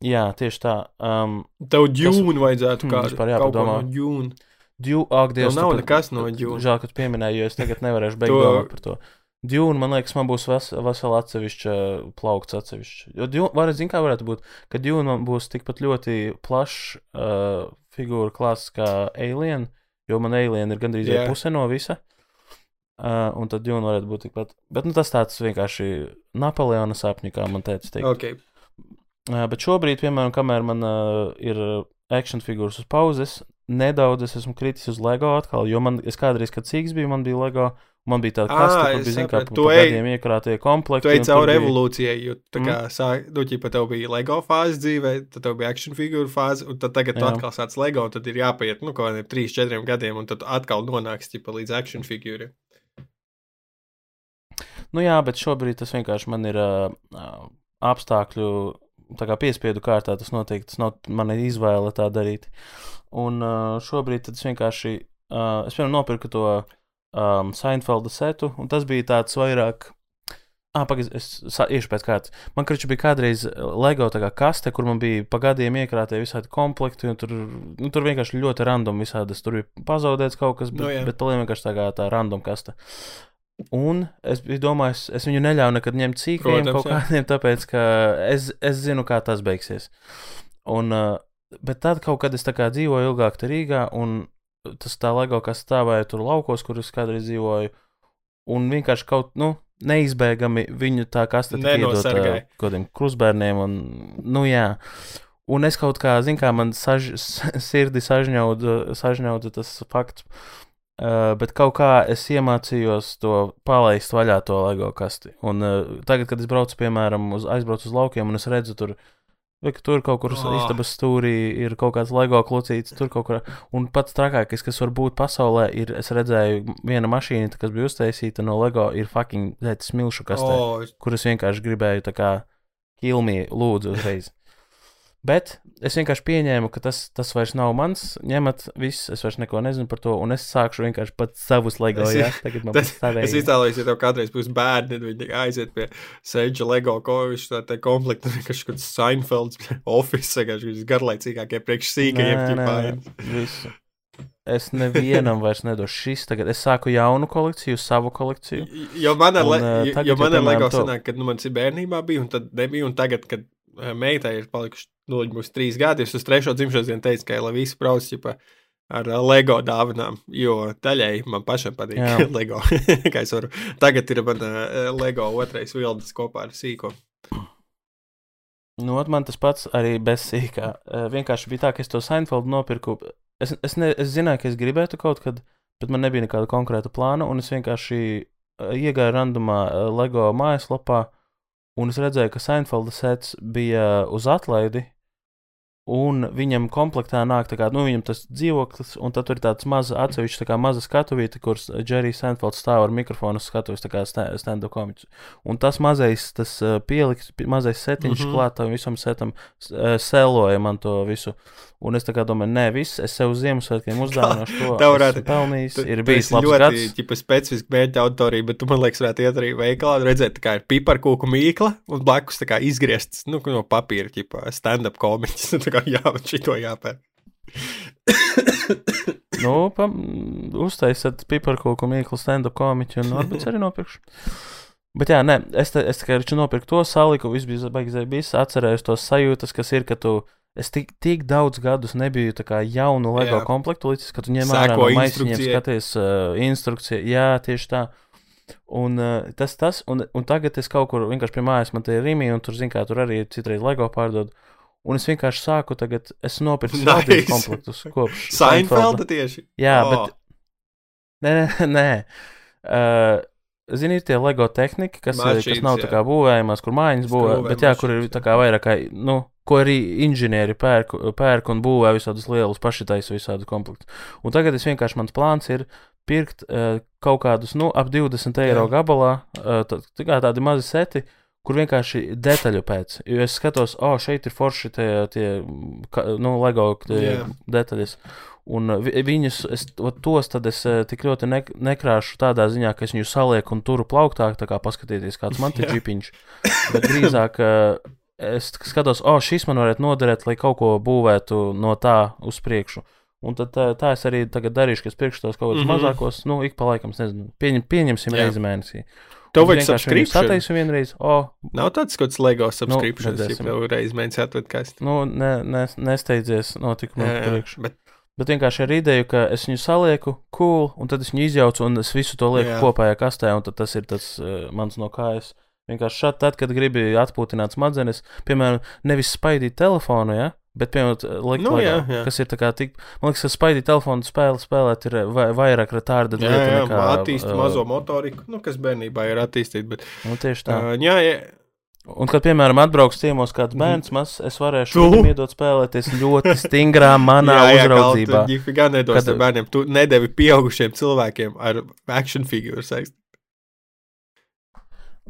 Jā, tieši tā. Um, Tev džūnu vajadzētu Hmm, kādu. vispār kaut ko jāpadomā. no džūnu. Dju, ak, Dievs, nav pat- nekas no Dune. Žēl, ka tu pieminēji, jo es tagad nevarēšu beigt <laughs> To- domāt par to. Dune, man liekas, man būs ves, vesela atsevišķa plaukts atsevišķi. Jo Dune, var, zin, kā varētu būt, ka Dune man būs tikpat ļoti plašs uh, figūra klāsts kā Alien, jo man Alien ir gandrīz yeah. puse no visa. Uh, un tad Dune varētu būt tikpat. Bet nu, tas tāds vienkārši Napoleona sapņu, kā man teica. Teikt. Ok, Uh, bet šobrīd, piemēram, kamēr man uh, ir action figūras uz pauzes, nedaudz es esmu kritis uz LEGO atkal, jo man, es kādreiz, kad cīks biju, man bija LEGO, man bija tāda kaste, kur bija, zin, kā sapratu. pa, Tu ej- iekrātie komplekti. tu ej cauri bija- evolūcijai, jo tā Mm. kā sāk, nu, ķipa, tev bija LEGO fāze dzīvē, tad tev bija action figūra fāze, un tad tagad tu Jā. atkal sāc LEGO, tad ir jāpaiet, nu, kaut kādiem 3, 4 gadiem, un tad tu atkal nonāks, ķipa, līdz action figūriem. Nu jā, bet šobrīd tas vienkārši man ir uh, apstākļu, tā kā piespiedu kārtā tas notiek, tas nav mana izvēle tā darīt. Un uh, šobrīd tad es vienkārši, uh, es piemēram nopirku to um, Seinfelda setu, un tas bija tāds vairāk. Ah, pagaidi, es iešu pēc kārtas. Man krāšņi bija kādreiz LEGO kā kaste, kur man bija pa gadiem iekrātie visādi komplekti, un tur, nu, tur vienkārši ļoti random visādas. Tur bija pazaudēts kaut kas, bet, Nu, jā. bet paliek vienkārši tā kā tā random kaste. Un es biju domājis, es viņu neļauju nekad ņemt Protams, kaut kādiem, tāpēc ka es, es zinu, kā tas beigsies. Un, bet tad kaut kad es kā dzīvoju ilgāk Rīgā, un tas tā LEGO, kas stāvēja tur laukos, kur es kādreiz dzīvoju, un vienkārši kaut, nu, neizbēgami viņu tā kā Nenosargāja. kaut kādiem krustbērniem, un, nu, jā. Un es kaut kā, zinu, kā man saž, sirdi sažņauda, sažņauda tas fakts. Uh, bet kaut kā es iemācījos to palaist vaļā, to LEGO kasti. Un uh, tagad, kad es braucu, piemēram, uz, aizbraucu uz laukiem, un es redzu, tur, ka tur kaut kur Oh. istabas stūrī ir kaut kāds LEGO klucītis, tur kaut kur. Un pats trakākais, kas var būt pasaulē, ir, es redzēju, viena mašīna, kas bija uztaisīta no LEGO, ir fucking smilšu kastē, oh. O, kur es vienkārši gribēju tā kā kilmī lūdzu uzreiz. Bet es vienkārši pieņēmu, ka tas, tas vairs nav mans. Ņemat, viss, es vairs neko nezinu par to, un es sākšu vienkārši pats savus LEGO. Es- Jā, tagad man <laughs> Tas, pastāvēja. es iztēlojos, ja tev kādreiz būs bērni, tad viņi aiziet pie Seidža Lego, ko viņš tā te konflikta, kas <laughs> kaut kāds Seinfelds <laughs> office, vienkārši viņš garlaicīgākie priekš sīkajiem ķipājiem. Es nevienam vairs nedošu šis. Tagad es sāku jaunu kolekciju, savu kolekciju. Jo man ar, Un, le, eh, jo, man ar Lego to- sanāk, kad nu, man ir bērnībā bija, un tad nebija, un tagad, kad eh, meitai ir palikuši, nu, viņa būs trīs gadi, es uz trešo dzimšanas dienu teicu, ka lai visi brauc, ķipa, ar eh, Lego dāvanām, jo daļai man pašam patīk Jā. <laughs> Lego. <laughs> Kā es varu. Tagad ir man uh, Lego otrais vilnis kopā ar sīko. Nu, man tas pats arī bez sīkā. Eh, Vienkārši bija tā, ka es to Seinfeldu nopirku. Es, es, ne, es zināju, ka es gribētu kaut kad, bet man nebija nekāda konkrēta plāna. Un es vienkārši iegāju randumā LEGO mājaslapā, un es redzēju, ka Seinfelda sets bija uz atlaidi. Un viņam komplektā nāk, tā kā, nu, viņam tas dzīvoklis, un tad tur ir tāds mazs atsevišķs, tā kā maza skatuvīte, kur Džerijs Seinfelds stāv ar mikrofonu skatuves, tā kā sta- stand-up komiķis. Un tas mazais, tas uh, pielikt, pi- mazais setiņš mm. -hmm. klāt tam visam setam, uh, seloja man to visu. Un es tā kā domāju, nē, viss, es sev Ziemassvētkiem <laughs> uzdāvināšu to. tev varētu- pelnījis, Tu- ir bijis labs ļoti gads. ģipa, specifiski mērķa auditorija, bet tu man liekas, varētu iet arī veikalā un redzēt, tā kā ir piparkūku mīkla un blakus tā kā izgriezts nu, no papīra, ģipa, stand-up komiķis. <laughs> <laughs> jā, man šito jāpērk. <coughs> Nu, pa, uztaisat piparkoku mīklu stand-up komiķu un varbūt arī nopirkšu. Bet jā, nē, es, te, es tikai nopirku to saliku, viss bija bijis atcerējos tos sajūtas, kas ir, ka tu, es tik, tik daudz gadus nebiju tā kā jaunu LEGO Jā. komplektu līdz, ka tu ņem ārā no maisiņiem, skaties uh, instrukciju, jā, tieši tā. Un uh, tas, tas, un, un tagad es kaut kur vienkārši pie mājas, man te ir rīmi, un tur, zin kā, tur arī citreiz LEGO pārdod. Un es vienkārši sāku tagad, es nopirku Nice. divus komplektus kopš <laughs> Seinfelda tieši. Jā, O. bet. Nē, nē, <laughs> nē. Uh, Zini, ir tie LEGO tehnika, kas, eh, kas nav jā. tā kā būvējamas, kur mājiņas būvē, bet jā, kur ir tā kā vairāk, nu, ko arī inženieri pērk, pērk un būvē visādus lielus pašitaisa visādus komplektus. Un tagad es vienkārši, mans plāns ir pirkt uh, kaut kādus, nu, ap 20 eiro Jā. gabalā, uh, tā, tā kā tādi mazi seti, kur vienkārši detaļu pēc. Jo es skatos, o, oh, šeit ir forši tie, tie nu, LEGO Jā. detaļas. Un uh, vi- viņus, es, tos tad es uh, tik ļoti ne, nekrāšu tādā ziņā, ka es viņu salieku un turu plauktā, tā kā paskatīties, kāds man te Jā. čipiņš. Bet drīzāk uh, es skatos, oh, šis man varētu noderēt, lai kaut ko būvētu no tā uz priekšu. Un tad tā, tā es arī tagad darīšu, ka es pirkšu tos kaut kādus mm. -hmm. mazākos, nu, ik pa laikam, nezinu, pieņem, pieņemsim Jā. reizi mēnesī. Tev vajag subscription. Sataisu vienreiz, o, oh, Nav tāds kāds LEGO subscription, nu, ja tev reiz mēnesī atved kāds. nu, ne, ne, nesteidzies jā, priekšu. bet Bet vienkārši ar ideju, ka es viņu salieku, cool, un tad es viņu izjaucu, un es visu to lieku Jā. kopējā kastē, un tad tas ir tas uh, mans no kājas. Vienkārši šādi, tad, kad gribi atpūtināt smadzenes, piemēram, nevis spaidīt telefonu, ja, bet, piemēram, Nu, Lego, jā, jā. kas ir tā kā tik, man liekas, ka spaidīt telefonu spēli spēlēt ir vai, vairāk retārda jā, lieta jā, nekā. attīst ā, mazo motoriku, nu, kas bērnībā ir attīstīta. Bet, Nu, tieši tā. uh, jā, jā, Un, kad, piemēram, atbrauks ciemos kāds bērns, mas, es varēšu viņam iedot spēlēties ļoti stingrā manā <laughs> jā, jā, uzraudzībā. Jā, gan nedos Kad- kad... bērniem. Tu nedevi pieaugušiem cilvēkiem ar action figūru saistību.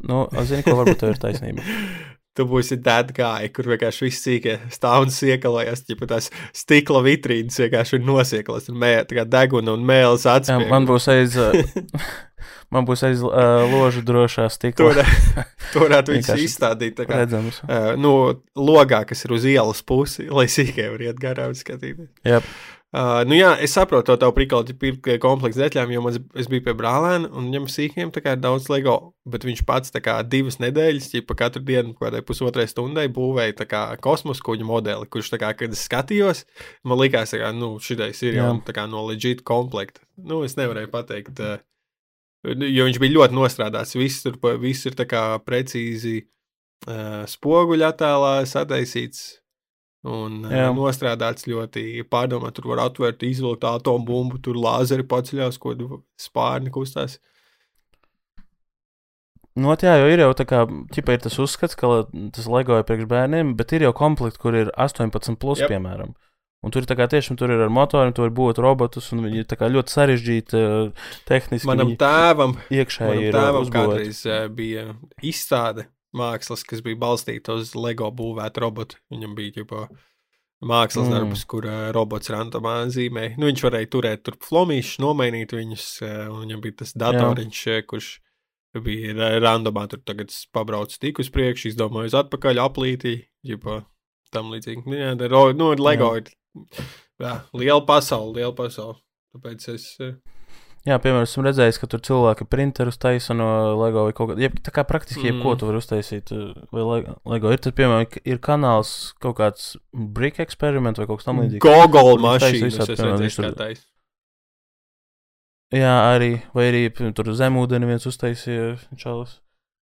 Nu, zini, ko varbūt tev ir taisnība. <laughs> Tu būsi tāda gāja, kur vienkārši viss sīkie stāv un siekalojas, ja tās stikla vitrīnas vienkārši ir nosieklas, un mē, tā kā deguna un mēlis atspēj. man būs aiz, <laughs> man būs aiz uh, ložu drošā stikla. Tur, tur varētu viņus izstādīt, tā kā, Redzams. uh, nu, logā, kas ir uz ielas pusi, lai sīkie var iet garām skatīties. Jā, Uh, nu jā, es saprotu to tavu prikolu, pirkt kompleksu detaļām, jo man, es biju pie brālēna un viņam sīkiem ir daudz LEGO, bet viņš pats kā divas nedēļas, ja pa katru dienu, kādai pusotrai stundai būvēja kā kosmosa kuģa modeli, kurš kā, kad es skatījos, man likās, ka, nu, šitais ir jau kā no legit komplekta. Nu, es nevarēju pateikt, uh, jo viņš bija ļoti nostrādāts, viss tur, viss ir precīzi uh, spoguļa attēlā sataisīts Un Jā. nostrādāts ļoti pārdomāts. Tur var atvērt, izvilkt atomu bumbu, tur lāzeri paceļās, ko spārni kustās. Nu, jā, jau ir jau tā kā, ķipa ir tas uzskats, ka tas LEGO ir priekš bērniem, bet ir jau komplekti, kur ir 18, plus, yep. piemēram. Un tur, kā, tiešām tur ir ar motoriem, tur ir būt robotus, un viņi ir ļoti sarežģīti tehniski. Manam tēvam, iekšēji manam tēvam kādreiz bija izstāde mākslas, kas bija balstīta uz LEGO būvētu robotu. Viņam bija jau mākslas mm. darbs, kur uh, robots randomā zīmē. Nu, viņš varēja turēt tur flomīšus, nomainīt viņus, uh, un viņam bija tas datoriņš, Jā. kurš bija randomā. Tur tagad pabraucu tik uz priekšu, izdomāju uz atpakaļ aplītī, jau tam līdzīgi. Nu, jā, nu, LEGO Jā. ir jā, liela pasaule, liela pasaule. Tāpēc es. Uh, Jā, piemēram, esmu redzējis, ka tur cilvēki printerus taisa no LEGO vai kaut kā tāda. Tā kā praktiski jebko mm. tu vari uztaisīt. Eh, vai LEGO ir, tad, piemēram, ir kanāls kaut kāds brick eksperiments vai kaut kas tamlīdzīgs. Google mašīnas, es redzēju, kā taisa. Jā, arī, vai arī tur zemūdeni viens uztaisīja čalis.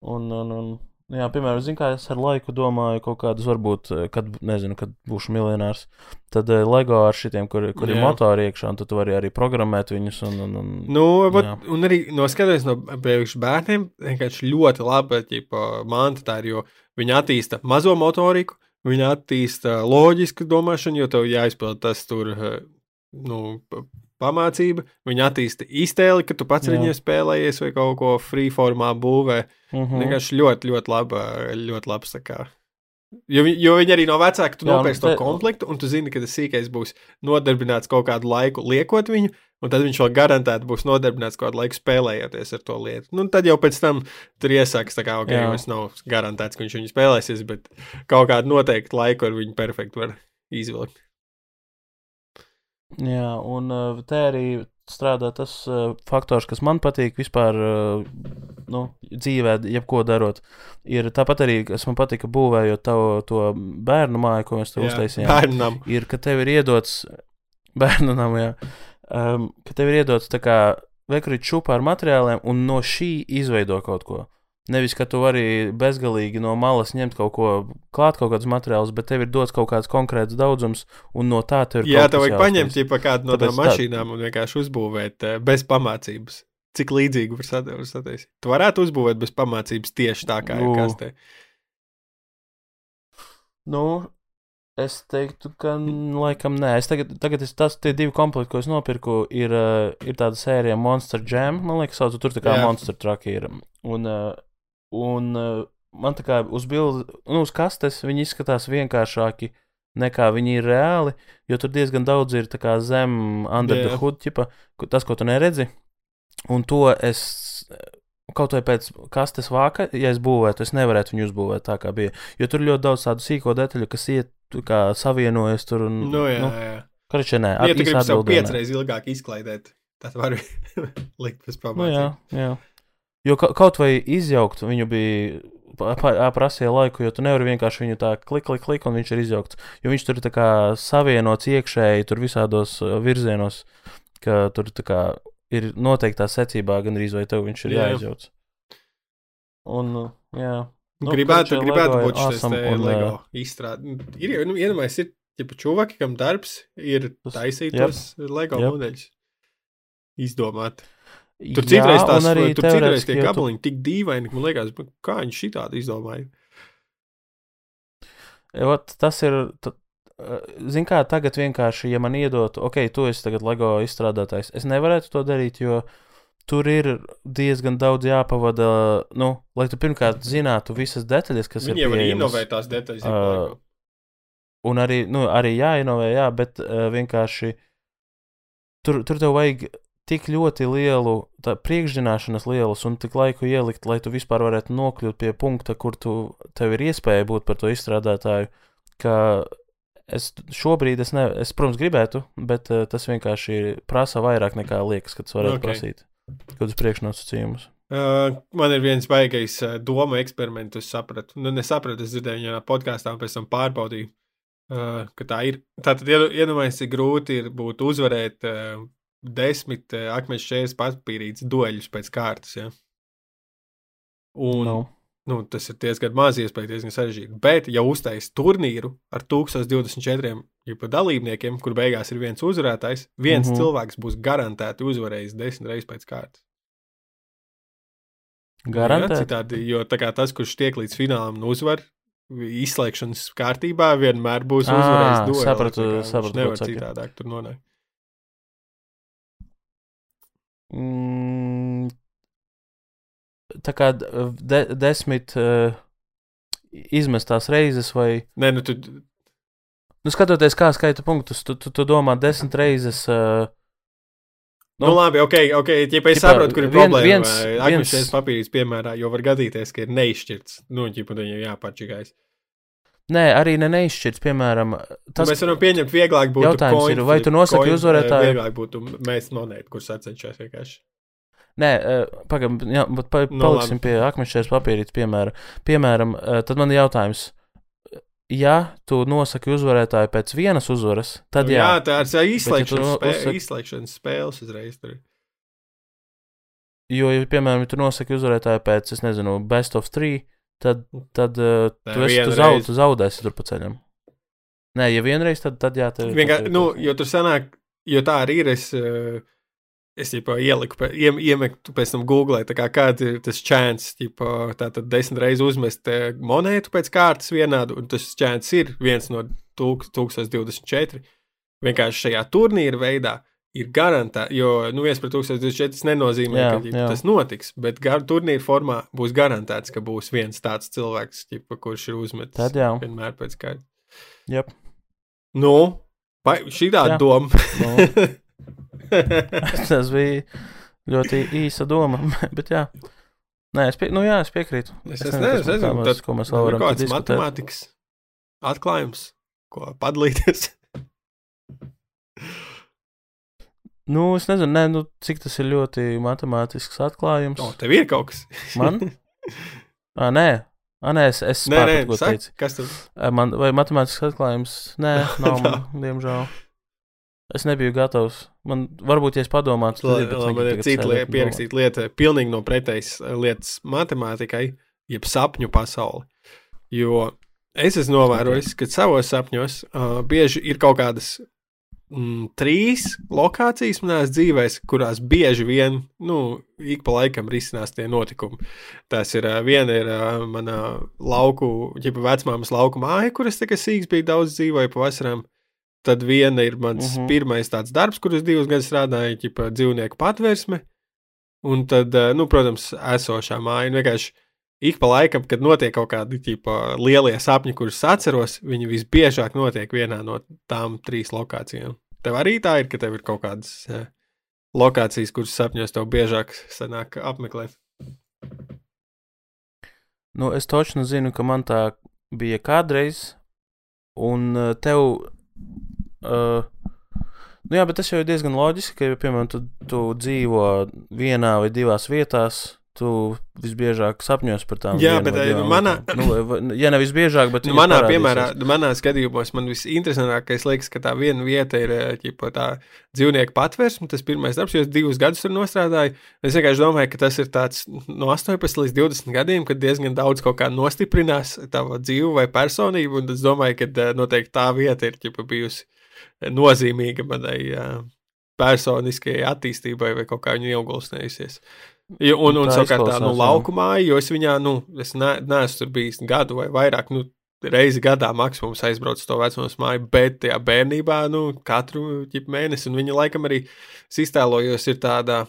Un, un, un Jā, piemēram, zinu, kā es ar laiku domāju, kaut kādus, varbūt, eh, kad, nezinu, kad būšu miljonārs. Tad uh, LEGO ar šitiem, kur, kur jā. ir motori iekšā, un tad tu vari arī programmēt viņus. Un, un, un, nu, vat, un arī noskatoties no priekš bērniem, vienkārši ļoti labi, tā ir, jo viņi attīsta mazo motoriku, viņi attīsta loģisku domāšanu, jo tev jāizpild tas tur, eh, nu, pamācība, viņa attīsta iztēli, ka tu pats ar viņiem spēlējies vai kaut ko freeformā būvē. Mm -hmm. Vienkārši ļoti, ļoti laba, ļoti labs. Jo, jo viņi arī no vecāka tu nopērci to komplektu, un tu zini, ka tas sīkais būs nodarbināts kaut kādu laiku liekot viņu, un tad viņš vēl garantēti būs nodarbināts kaut kādu laiku spēlējoties ar to lietu. Nu, tad jau pēc tam tur iesāks, ka ok, viņš nav garantēts, ka viņš viņu spēlēsies, bet kaut kādu noteiktu laiku ar viņu perfekti var izvilkt. Jā, un uh, te arī strādā tas uh, faktors, kas man patīk vispār uh, nu, dzīvē, jebko darot. Ir tāpat arī, kas man patika būvējot tavu, to bērnu māju, ko mēs te uztaisījām. Bērnam. Ir, ka tev ir iedots <laughs> bērnam, jā, um, ka tev ir iedots tā kā vekurīt šupā ar materiāliem un no šī izveido kaut ko. Nevis, ka tu vari bezgalīgi no malas ņemt kaut ko, klāt kaut kādus materiālus, bet tev ir dots kaut kāds konkrēts daudzums, un no tā tev ir. Jā, tev vajag paņemt jau kādu no tām mašīnām un vienkārši uzbūvēt eh, bez pamācības. Cik līdzīgi var sataisīt? Tu varētu uzbūvēt bez pamācības tieši tā, kā nu, ir kastē. Nu, es teiktu, ka laikam nē. Es tagad, tagad es, tas, tie divi komplekti, ko es nopirku, ir, uh, ir tāda sērija Monster Jam. Man liekas, sauc, tur tā kā Jā. Monster Truck ir. Un, uh, Un uh, man tā kā uz bildes, nu, uz kastes viņi izskatās vienkāršāki nekā viņi ir reāli, jo tur diezgan daudz ir zem under yeah. the hood, ķipa, tas, ko tu neredzi. Un to es kaut vai pēc kastes vāka, ja es būvētu, es nevarētu viņu uzbūvēt tā, kā bija. Jo tur ļoti daudz tādu sīko detaļu, kas iet, kā savienojas tur. Un, nu, jā, nu, jā. Karačē, nē, ja tu gribi sev piecreiz ilgāk izklaidēt, tad var <laughs> likt bez pamācības. Nu, jā, jā. Jo ka, kaut vai izjaukt viņu bija prasīja laiku, jo tu nevari vienkārši viņu tā klik, klik, klik, un viņš ir izjaukts. Jo viņš tur ir savienots iekšēji, tur visādos virzienos, ka tur ir noteiktā secībā, gan arī vai tev viņš ir jā, jāizjauc. Un, jā. Nu, gribētu, gribētu būt šis un, LEGO izstrāde. Ir jau, nu, iedomājies, ir, ja čuvaki, kam darbs ir taisīt tos LEGO modeļus. Izdomāt. Tur citreiz tās arī tur citreiz tie gabaliņi tu... tik dīvaini, ka man liekas, kā viņi šitādi izdomāja. Ot, tas ir. Zini, kā tagad vienkārši, ja man iedotu, ok, tu esi tagad LEGO izstrādātājs, es nevarētu to darīt, jo tur ir diezgan daudz jāpavada, nu, lai tu pirmkārt zinātu visas detaļas, kas Viņi ir. Viņiem var inovēt tās detaļas. Uh, un arī, nu, arī jāinovē, jā, bet uh, vienkārši tur, tur tev vajag tik ļoti lielu priekšzināšanas lielas un tik laiku ielikt, lai tu vispār varētu nokļūt pie punkta, kur tu tev ir iespēja būt par to izstrādātāju, ka es šobrīd, es, ne, es protams, gribētu, bet uh, tas vienkārši prasa vairāk nekā liekas, ka tas varētu Ok. okay. prasīt. Kādus priekšnosacījumus. Uh, man ir viens baigais uh, doma eksperiments, es sapratu. Nu, nesapratu, es dzirdēju viņā podkāstā, un pēc tam pārbaudīju, uh, ka tā ir. Tātad, iedo- iedomājieties, cik grūti ir būt uzvarēt uh, desmit uh, akmeņu šķērs papīrītes dueļus pēc kārtas. Ja? Un, Nu, nu, tas ir diezgan maz iespēja, diezgan sarežģīti. Bet, ja uztais turnīru ar 1024 jipa dalībniekiem, kur beigās ir viens uzvarētājs, viens mm. -hmm. cilvēks būs garantēti uzvarējis desmit reizes pēc kārtas. Ja, garantēti. citādi, jo kā tas, kurš tiek līdz finālam un uzvar, izslēgšanas kārtībā vienmēr būs uzvarējis sapratu, sapratu, Nevar citādāk tur nonākt. Mm, tā kā de, desmit uh, izmestās reizes, vai Nē, nu tu, nu, skatoties, kā skaita punktus, tu, tu, tu domā desmit reizes. Uh, nu, nu labi, ok, ok, ja es saprotu, kur ir viens- problēma. viens- Viens, papīrs, piemēram, jo var gadīties, ka ir neizšķirts. Nu, ķipa, viņam jāpačigājas. Nē, arī ne neizšķirts, piemēram, Tas... Mēs varam pieņemt, vieglāk būtu. Jautājums coin ir, vai tu nosaki uzvarētāju? eh, Vieglāk būtu mēs monētu, kurš sacenšas vienkārši. Nē, uh, pagaidām, bet pa, Nu, paliksim labi. pie akmeņšķēs papīrītes piemēra. Piemēram, uh, tad man ir jautājums. Ja tu nosaki uzvarētāju pēc vienas uzvaras, tad jā, jā tā ir izslēgšanas, no- spē, izslēgšanas spēles uzreiz. Tur. jo, ja, piemēram, ja tu nosaki uzvarētāju pēc, es nezinu, best of three, tad, tad uh, tu, esi, tu, vienu zaud, tu zaudēsi tur pa ceļam. Nē, ja vienreiz, tad, tad jā, tev Vienkārši, nu, jo tur sanāk, jo tā arī ir. Es, eh, es jau ieliku, iem, iemetu pēc tam Google, tā kā kāds ir tas chance, ģipa, tā tad desmit reizes uzmest eh, monētu pēc kārtas vienādu, un tas chance ir viens no tūk- 1024. Vienkārši šajā turnīra veidā ir garantēta, jo, nu, viens pret 1024 tas nenozīmē, Jā, ka jā. tas notiks, bet gar, turnīra formā būs garantēts, ka būs viens tāds cilvēks, ģipa, kurš ir uzmetis Tad jā. vienmēr pēc kārtas. Jep. Nu, šī tāda doma? Nu, <laughs> tas bija ļoti īsa doma, <laughs> bet jā. Nē, es, pie, nu, jā, es piekrītu. Es, Es es nezinu, kas nezinu tad, ko mēs vēl ir varam kaut kāds diskutēt. matemātikas atklājums, ko padalīties. Nu, es nezinu, nē, nu, cik tas ir ļoti matemātisks atklājums. O, tev ir kaut kas. Man? <laughs> Ah, nē, ah, nē, es, es Nē, nē, ko saki, teici. kas tur? Ā, Man, vai matemātisks atklājums? Nē, <laughs> nav man, diemžēl. Es nebiju gatavs. Man varbūt, ja es padomātu, tad negribu ir cita lieta, un pierakstīta lieta, pilnīgi no pretējas lietas matemātikai, jeb sapņu pasauli. Jo es esmu novērojis, ka savos sapņos uh, bieži ir kaut kādas mm, trīs lokācijas manās dzīvēs, kurās bieži vien, nu, ik pa laikam risinās tie notikumi. Tas ir viena ir mana lauku, jeb vecmāmas lauku māja, kuras kā sīgs bija daudz dzīvoja pa vasarām. Tad viena ir mans Mhm. -huh. pirmais tāds darbs, kurus divus gadus strādāju, ģipa dzīvnieku patvērsme. Un tad, nu, protams, esošā māja. Un vienkārši ik pa laikam, kad notiek kaut kādi ģipa, lielie sapņi, kurus atceros, viņi visbiežāk notiek vienā no tām trīs lokācijām. Tev arī tā ir, ka tev ir kaut kādas uh, lokācijas, kuras sapņos tev biežāk sanāk apmeklēt. Nu, es točnu zinu, ka man tā bija kādreiz, un uh, tev. Uh, nu, jā, bet tas jau ir diezgan loģiski, ka, ja, piemēram, tu, tu dzīvo vienā vai divās vietās. Tu visbiežāk sapņos par tām Jā, bet, divām manā- vietām. Nu, ja ne visbiežāk, bet Nu, manā, piemērā, manā skatījumā man visinteresantākais liekas, ka tā viena vieta ir eh, ķipa, tā dzīvnieku patvērsme, tas pirmais darbs, jo es divus gadus tur nostrādāju. Es vienkārši domāju, ka tas ir tāds no 18 līdz 20 gadiem, kad diezgan daudz kaut kā nostiprinās tava dzīve vai personība, un es domāju, ka eh, noteikti tā vieta ir ķipa, bijusi eh, nozīmīga manai eh, personiskajai attīstībai vai kaut kā viņa iegulsnējusies. Jo, un, un Tā savukārt tā, nu, izklausās, jā. lauku māja, jo es viņā, nu, es ne, neesmu tur bijis gadu vai vairāk, nu, reizi gadā maksimums aizbraucu to vecumos māju, bet tajā bērnībā, nu, katru ķip mēnesi, un viņa laikam arī iztēlojos, ir tāda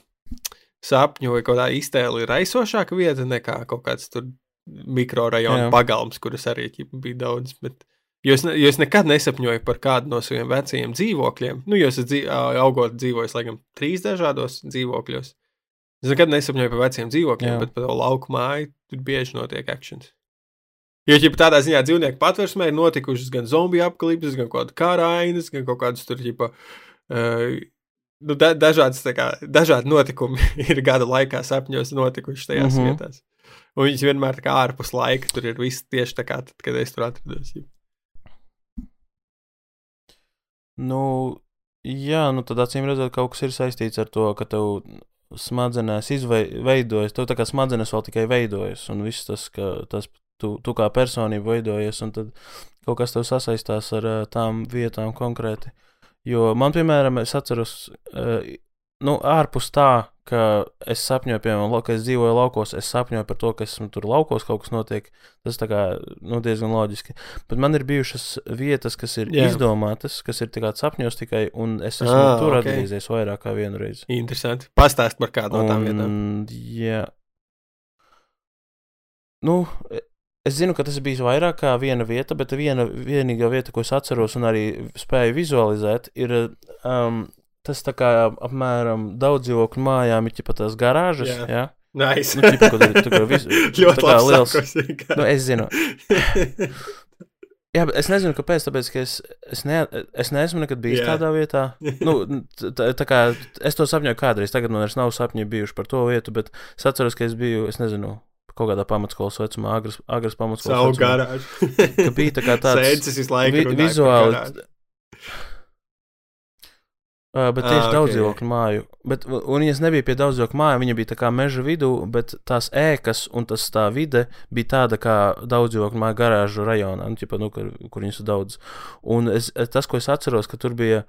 sapņu vai kādā iztēle ir raisošāka vieta nekā kaut kāds tur mikrorajona pagalms, kuras arī ķip, bija daudz, bet Jo es, ne, jo es nekad nesapņoju par kādu no saviem vecajiem dzīvokļiem. Nu, jo es dzīv, augot dzīvoju, laikam, trīs dažādos dzīvokļos. Es nekad nesapņoju par veciem dzīvokļiem, Jā. Bet par to lauku māju tur bieži notiek akcents. Jo, ja tādā ziņā dzīvnieku patversmē ir notikušas gan zombiju apkalipses, gan kaut kāda karainas, gan kaut kādas tur, ģipa, uh, nu, da, dažādas, kā, dažādi notikumi <laughs> ir gada laikā sapņos notikuši tajās mm. -hmm. vietās. Un viņas vienmēr kā ārpus laika, tur ir viss tieši tā kā tad, kad es tur atrados. Nu, jā, nu tad acīm redzot, kaut kas ir saistīts ar to, ka tev smadzenēs izveidojas, tev tā kā smadzenes vēl tikai veidojas, un viss tas, ka tas tu, tu kā personība veidojies, un tad kaut kas tev sasaistās ar ā, tām vietām konkrēti. Jo man, piemēram, es atceros, ā, nu, ārpus tā, ka es sapņoju, piemēram, ka es dzīvoju laukos, es sapņoju par to, ka esmu tur laukos, kaut kas notiek. Tas kā nu, diezgan loģiski. Bet man ir bijušas vietas, kas ir Jā. izdomātas, kas ir tikai sapņos tikai, un es esmu Ah, tur ok. okay. atgriezies vairāk kā vienu reizi. Interesanti. Pastāst par kādu no tām vietām. Jā. Nu, e- es zinu, ka tas bijis vairāk kā viena vieta, bet viena vienīgā vieta, ko es atceros un arī spēju vizualizēt, ir um, tas tā kā apmēram daudz dzīvokļu mājām ir pat tās garāžas. Jā. Jā, Nice. nu, ķipa, kad ir tā kā vis, <laughs> Ļoti labi liels. sākos. Nu, es zinu. <laughs> Jā, bet es nezinu, kāpēc. Tāpēc, ka es, es, ne, es neesmu nekad bijis yeah. tādā vietā. Nu, tā, tā kā es to sapņoju kādreiz, tagad man vairs nav sapņi bijuši par to vietu, bet es atceros, ka es biju, es nezinu, kaut kādā pamatskolas vecumā, agras, agras pamatskolas Savu vecumā. garāžu. Ka bija tā kā <laughs> tāds Sēdzis visu laiku. vi, vizuāli. Uh, bet tieši ok. daudz dzīvokļu māju. Bet, un viņas nebija pie daudz dzīvokļu māju, viņa bija tā kā meža vidū, bet tās ēkas un tas tā vide bija tāda kā daudz dzīvokļu māju garāžu rajonā, nu, ķipa, nu, kur, kur viņas ir daudz. Un es, tas, ko es atceros, ka tur bija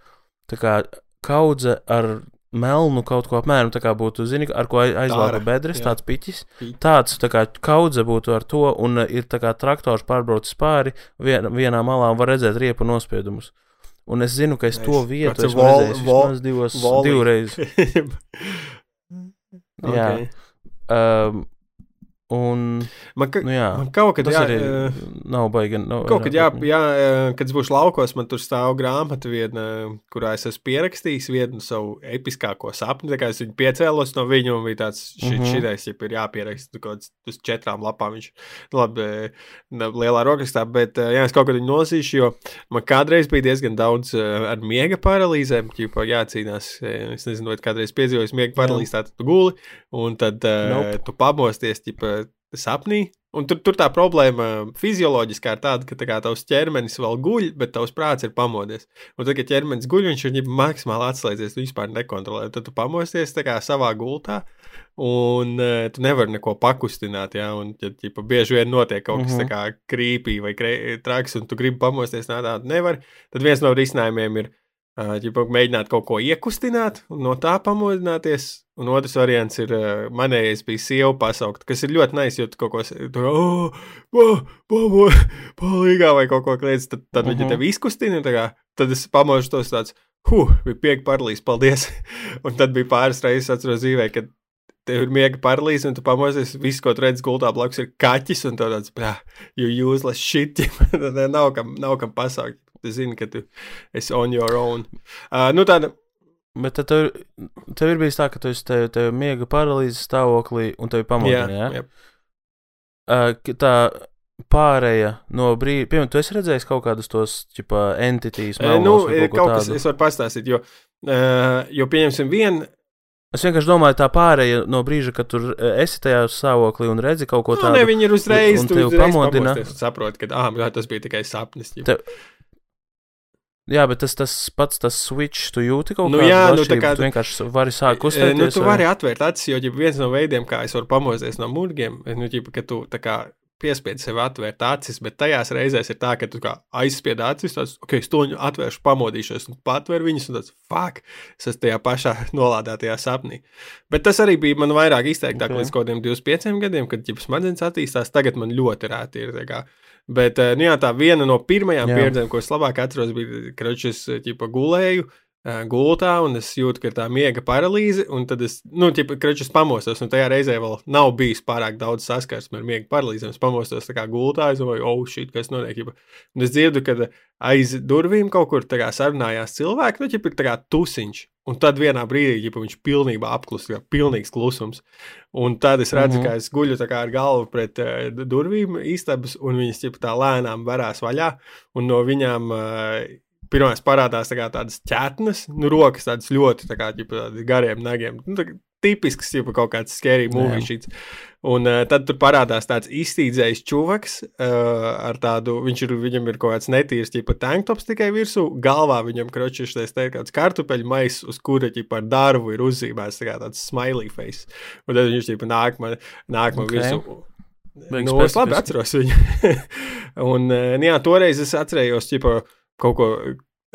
tā kā kaudze ar melnu kaut ko apmēram, tā kā būtu, zini, ar ko aizlāpa bedres, jā. tāds piķis. Tāds tā kā kaudze būtu ar to, un ir tā kā traktors pārbraucis pāri vien, vienā malā un var redzēt riepu nospiedumus. Un es zinu, ka es to vietu esmu redzējis vismaz divos, divreiz. <laughs> Jā. okay. Um, un, Man, ka, nu jā, man kaut tas jā, arī eh, nav baigi. Nav, Kaut kad, jā, jā, eh, kad es būšu laukos, man tur stāv grāmata, viena, kurā es esmu pierakstījis vienu savu episkāko sapni. Es viņu piecēlos no viņa, un bija tāds, šī, Mhm. šitais jau ir jāpieraksta kaut kāds uz četrām lapām. Viņš nu, labi, eh, lielā rokrakstā, bet jā, es kaut kad viņu nolasīšu, jo man kādreiz bija diezgan daudz ar miega paralīzēm, ķipa jācīnās. Es nezinu, vai kādreiz piedzīvojis miega paralīzi, tā tad tu guli, un tad Nope. tu pamosties, ķipa, sapnī. Un tur, tur tā problēma fizioloģiskā ir tāda, ka tā tavs ķermenis vēl guļ, bet tavs prāts ir pamodies. Un tad, kad ķermenis guļ, viņš ir maksimāli atslēdzies, tu vispār nekontrolē. Tad tu pamosties savā gultā, un uh, tu nevari neko pakustināt. Ja? Un, ja ģipa, bieži vien notiek kaut kas mm -hmm. krīpī vai krē, traks, un tu gribi pamosties, nā, tā nevar. Tad viens no risinājumiem ir uh, ģipa, mēģināt kaut ko iekustināt, un no tā pamodināties. Un otrs variants ir, uh, manējais bija sieva pasaukt, kas ir ļoti nice, jo tu kaut ko tādu, oh, oh, pamo, palīgā vai kaut ko kliedz, tad, tad uh -huh. viņi Mhm. tev izkustina, kā, tad es pamožu tos tāds, huh, bija pieka paralīze, paldies. <laughs> un tad bija pāris reizes atceros dzīvē, kad tev ir miega paralīze, un tu pamosies, viss, ko tu redz gultā blakus, ir kaķis, un tu tāds, brā, you useless shit, <laughs> nav kam, nav kam pasaukt. Tu zini, ka tu esi on your own. Uh, nu, tāda, Bet tev, tev ir bijis tā, ka tu esi tev, tev miega paralīzes stāvoklī un tev ir pamodina. jā, Jā, jā. Uh, tā pārēja no brīža, piemēram, tu esi redzējis kaut kādus tos, tipā, entitīvas. Eh, Nu, ir kaut kas, es varu pastāstīt, jo, uh, jo pieņemsim vienu. Es vienkārši domāju, tā pārēja no brīža, kad tu esi tajā stāvoklī un redzi kaut ko Nu, tādu. ne, viņi ir uzreiz, un tu tev uzreiz pamodina. un saproti, ka ah, tas bija tikai sapnis. ģip. Jā, bet tas, tas pats, tas switch, tu jūti kaut Nu kādu jā, nu tā kā- Tu vienkārši vari sākt Eh, kustēties. Nu, tu vai- vari atvērt acis, jo ja viens no veidiem, kā es varu pamosties no murgiem, ir, nu, ģipa, ka tu tā kā piespiedzi sev atvērt acis, bet tajās reizēs ir tā, ka tu kā aizspied acis, tāds, ok, es to atvēršu, pamodīšos, un patver viņus, un tāds, fuck, es esmu tajā pašā <laughs> nolādētajā sapnī. Bet tas arī bija man vairāk izteiktāk Ok. okay. līdz kaut kādiem 25 gadiem, kad ģipa smadzenes attīstās, tagad man ļoti rēti ir. tā kā. Bet eh, nu, jā, tā viena no pirmajām Jā. pieredzēm, ko es labāk atceros, bija, ka es ģipa, gulēju eh, gultā, un es jūtu, ka ir tā miega paralīze, un tad es, nu, ķipa, krečus pamostos, un tajā reizē vēl nav bijis pārāk daudz saskarsme ar miega paralīzēm. Es pamostos tā kā gultā, es domāju, oh, shit, kas notiek, ķipa. Un es dzirdu, ka aiz durvīm kaut kur tā kā sarunājās cilvēki, nu, ķipa, ir tā kā tusiņš. Un tad vienā brīdī ja viņš pilnībā apklusa, kā pilnīgs klusums. Un tad es redzu, mm -hmm. ka es guļu ar galvu pret uh, durvīm istabas, un viņas ķipa, tā lēnām varās vaļā. Un no viņām uh, pirmā parādās tā tādas ķetnes, nu, rokas tādas ļoti tā kā, ģipa, gariem nagiem. Nu, tā, tipisks, jau kaut kāds scary mūžīgs. Un uh, tad tur parādās tāds iztīdzējis čuvaks, uh, ar tādu, viņš ir, viņam ir kaut kāds netīrs, tipa tanktops tikai virsū, galvā viņam kročišais te kāds kartupeļu mais, uz kura, tipa, ar darbu ir uzzīmēts tā kā tāds smiley face. Un tad viņš, tipa, nāk man, nāk man okay. virsū. Beigas nu, es labi atceros viņu. <laughs> un, uh, jā, toreiz es atcerējos, tipa, kaut ko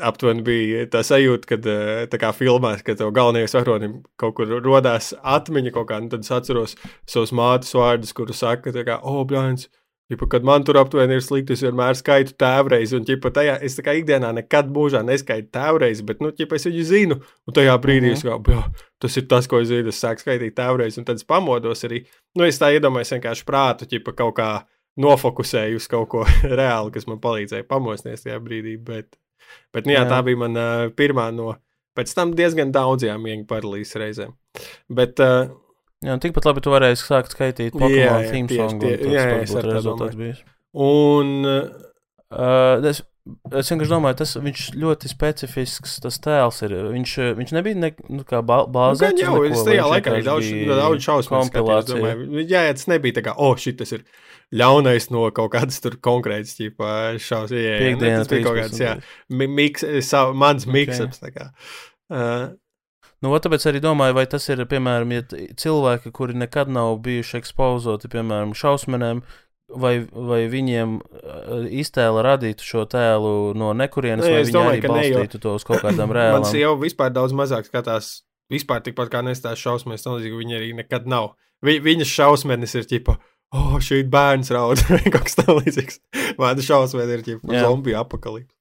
aptuveni bija tā sajūta, kad eh, tā kā filmās, kad tev galvenajam varonim kaut kur rodās atmiņa kaut kā, un tad es atceros savus mātes vārdus, kurus saka, kā, oh, blāns. Ģipa, kad man tur aptuveni ir slikti, es vienmēr skaitu tēvreizi, un ģipa, tajā, es tā kā ikdienā nekad mūžā neskaitu tēvreizi, bet, nu, ģipa, es viņu zinu, un tajā brīdī mm -hmm. es kā, bļā, tas ir tas, ko es zinu, es sāku skaitīt tēvreizi, un tad es pamodos arī, nu, es tā iedomājos vienkārši prātu, ģipa, kaut kā nofokusēju uz kaut ko <laughs> reāli, kas man palīdzēja pamosties tajā brīdī, bet Bet nu, jā, jā. tā bija mana uh, pirmā no pēc tam diezgan daudzām miega paralīzes reizēm. Bet, uh, jā, tikpat labi tu varēsi sākt skaitīt Pokemon theme song. Tie, jā, jā, jā, rezultāts bijis. Un uh, es, es vienkārši domāju, tas viņš ļoti specifisks, tas tēls ir. Viņš, viņš nebija ne, nu, kā bāzēts. Nu, jau, es tajā laikā arī daudz, daudz. Domāju, jā, jā, tas nebija tā kā, oh, šit tas ir ļaunais no kaut kādas tur konkrētas šausmas. Jā, jā, jā, tas bija kaut kāds, jā, miks, sav, mans okay. miksaps. Uh, Nu, tāpēc arī domāju, vai tas ir, piemēram, ja cilvēki, kuri nekad nav bijuši ekspozoti, piemēram, šausmēm, vai, vai viņiem iztēle radītu šo tēlu no nekurienes, ne, vai viņi domāju, arī balstītu ne, jo... to uz kaut <coughs> kādām reālām. Mans jau vispār daudz mazāk skatās, vispār tikpat kā nestāst šausmēs, nozīmē, ka viņi arī nekad nav. Vi, viņas šausmenis ir ķipa, oh, šī ir bērns raud, vai <laughs> kaut kas tamlīdzīgs. Māda šausmēni ir ķipa zombiju apakalips.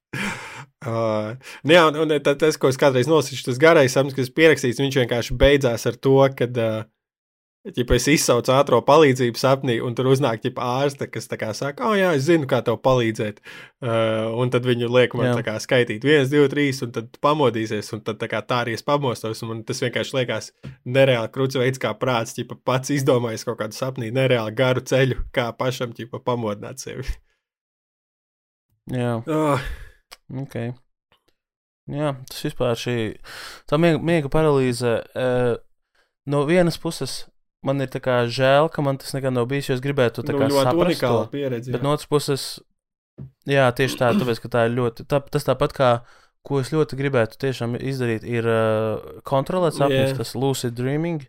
Uh, nu jā, un, un tas, ko es kādreiz nosaku, tas garais sapnis, kas pierakstīts, viņš vienkārši beidzās ar to, ka uh, Ja es izsaucu ātrā palīdzību sapnī, un tur uznāk ģipa, ārste, kas saka, oh, jā, es zinu, kā tev palīdzēt. Uh, un tad viņu liek man kā, skaitīt, viens, divi, trīs, un tad pamodīsies, un tad tā, kā, tā arī es pamostos. Man tas vienkārši liekas nereāli krūts veids, kā prāts ģipa, pats izdomājis kaut kādu sapnī, nereāli garu ceļu, kā pašam ģipa, pamodināt sevi. Jā. Oh. Okay. Jā, tas vispār šī tā miega, miega paralīze. Uh, no vienas puses man ir žēl, ka man tas nekad nav bijis, jo es gribētu to nu, saprast. To, pieredzi, bet no otras puses, jā, tieši tā, tāpēc, ka tā ir ļoti, tā, tas tāpat kā, ko es ļoti gribētu tiešām izdarīt, ir uh, kontrolēt sapņus, yeah. tas lucid dreaming.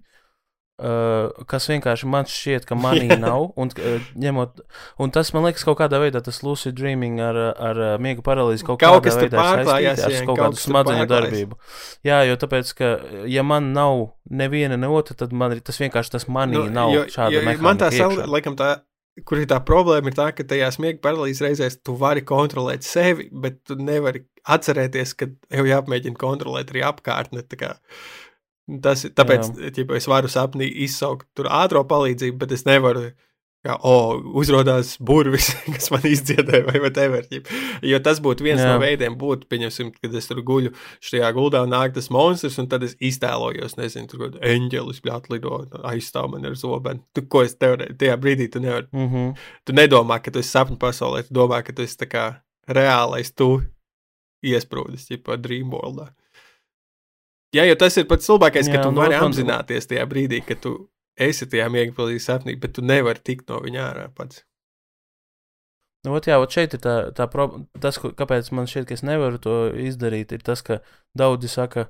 Uh, Uh, kas vienkārši man šķiet, ka manī nav. Un, uh, ņemot, un tas man liekas, kaut kādā veidā tas lucid dreaming ar, ar uh, miega paralīzi kaut, kaut kādā veidā saistīts ar kaut, kaut kādu smadzeņu darbību. Jā, jo tāpēc, ka ja man nav neviena ne otra, tad man ir tas vienkārši tas manī nu, nav jo, šāda jo, mehānika. Man tā savu, laikam tā. Kur ir tā problēma, ir tā, ka tajā smiega paralīzes reizēs tu vari kontrolēt sevi, bet tu nevari atcerēties, ka tev jāpamēģina kontrolēt arī apkārtni. Tas ir tāpēc, ja es varu sapnī izsaukt tur ātrā palīdzību, bet es nevaru. Kā, oh, uzrādās burvis, <laughs> kas man izdziedāja, vai whatever. Jo tas būtu viens Jā. no veidiem, būtu, pieņemsim, kad es tur guļu šajā guldā nāk tas monstrs, un tad es iztēlojos, nezinu, tur kaut kāda eņģelis atlido, aizstāv man ar zobenu. Tu, ko es tev tajā brīdī, tu nevari. Mm -hmm. Tu nedomā, ka tu esi sapņu pasaulē, tu domā, ka tu esi tā kā reālais tu iesprūdis, tipā dreamworldā. Jā, jo tas ir pats labākais, ka tu vari apzināties tajā brīdī, ka tu esi tajā miega pilnīgi sapnī, bet tu nevari tikt no viņa ārā pats. Nu, ot, jā, ot šeit ir tā, tā problēma. Tas, ko, kāpēc man šķiet, ka es nevaru to izdarīt, ir tas, ka daudzi saka,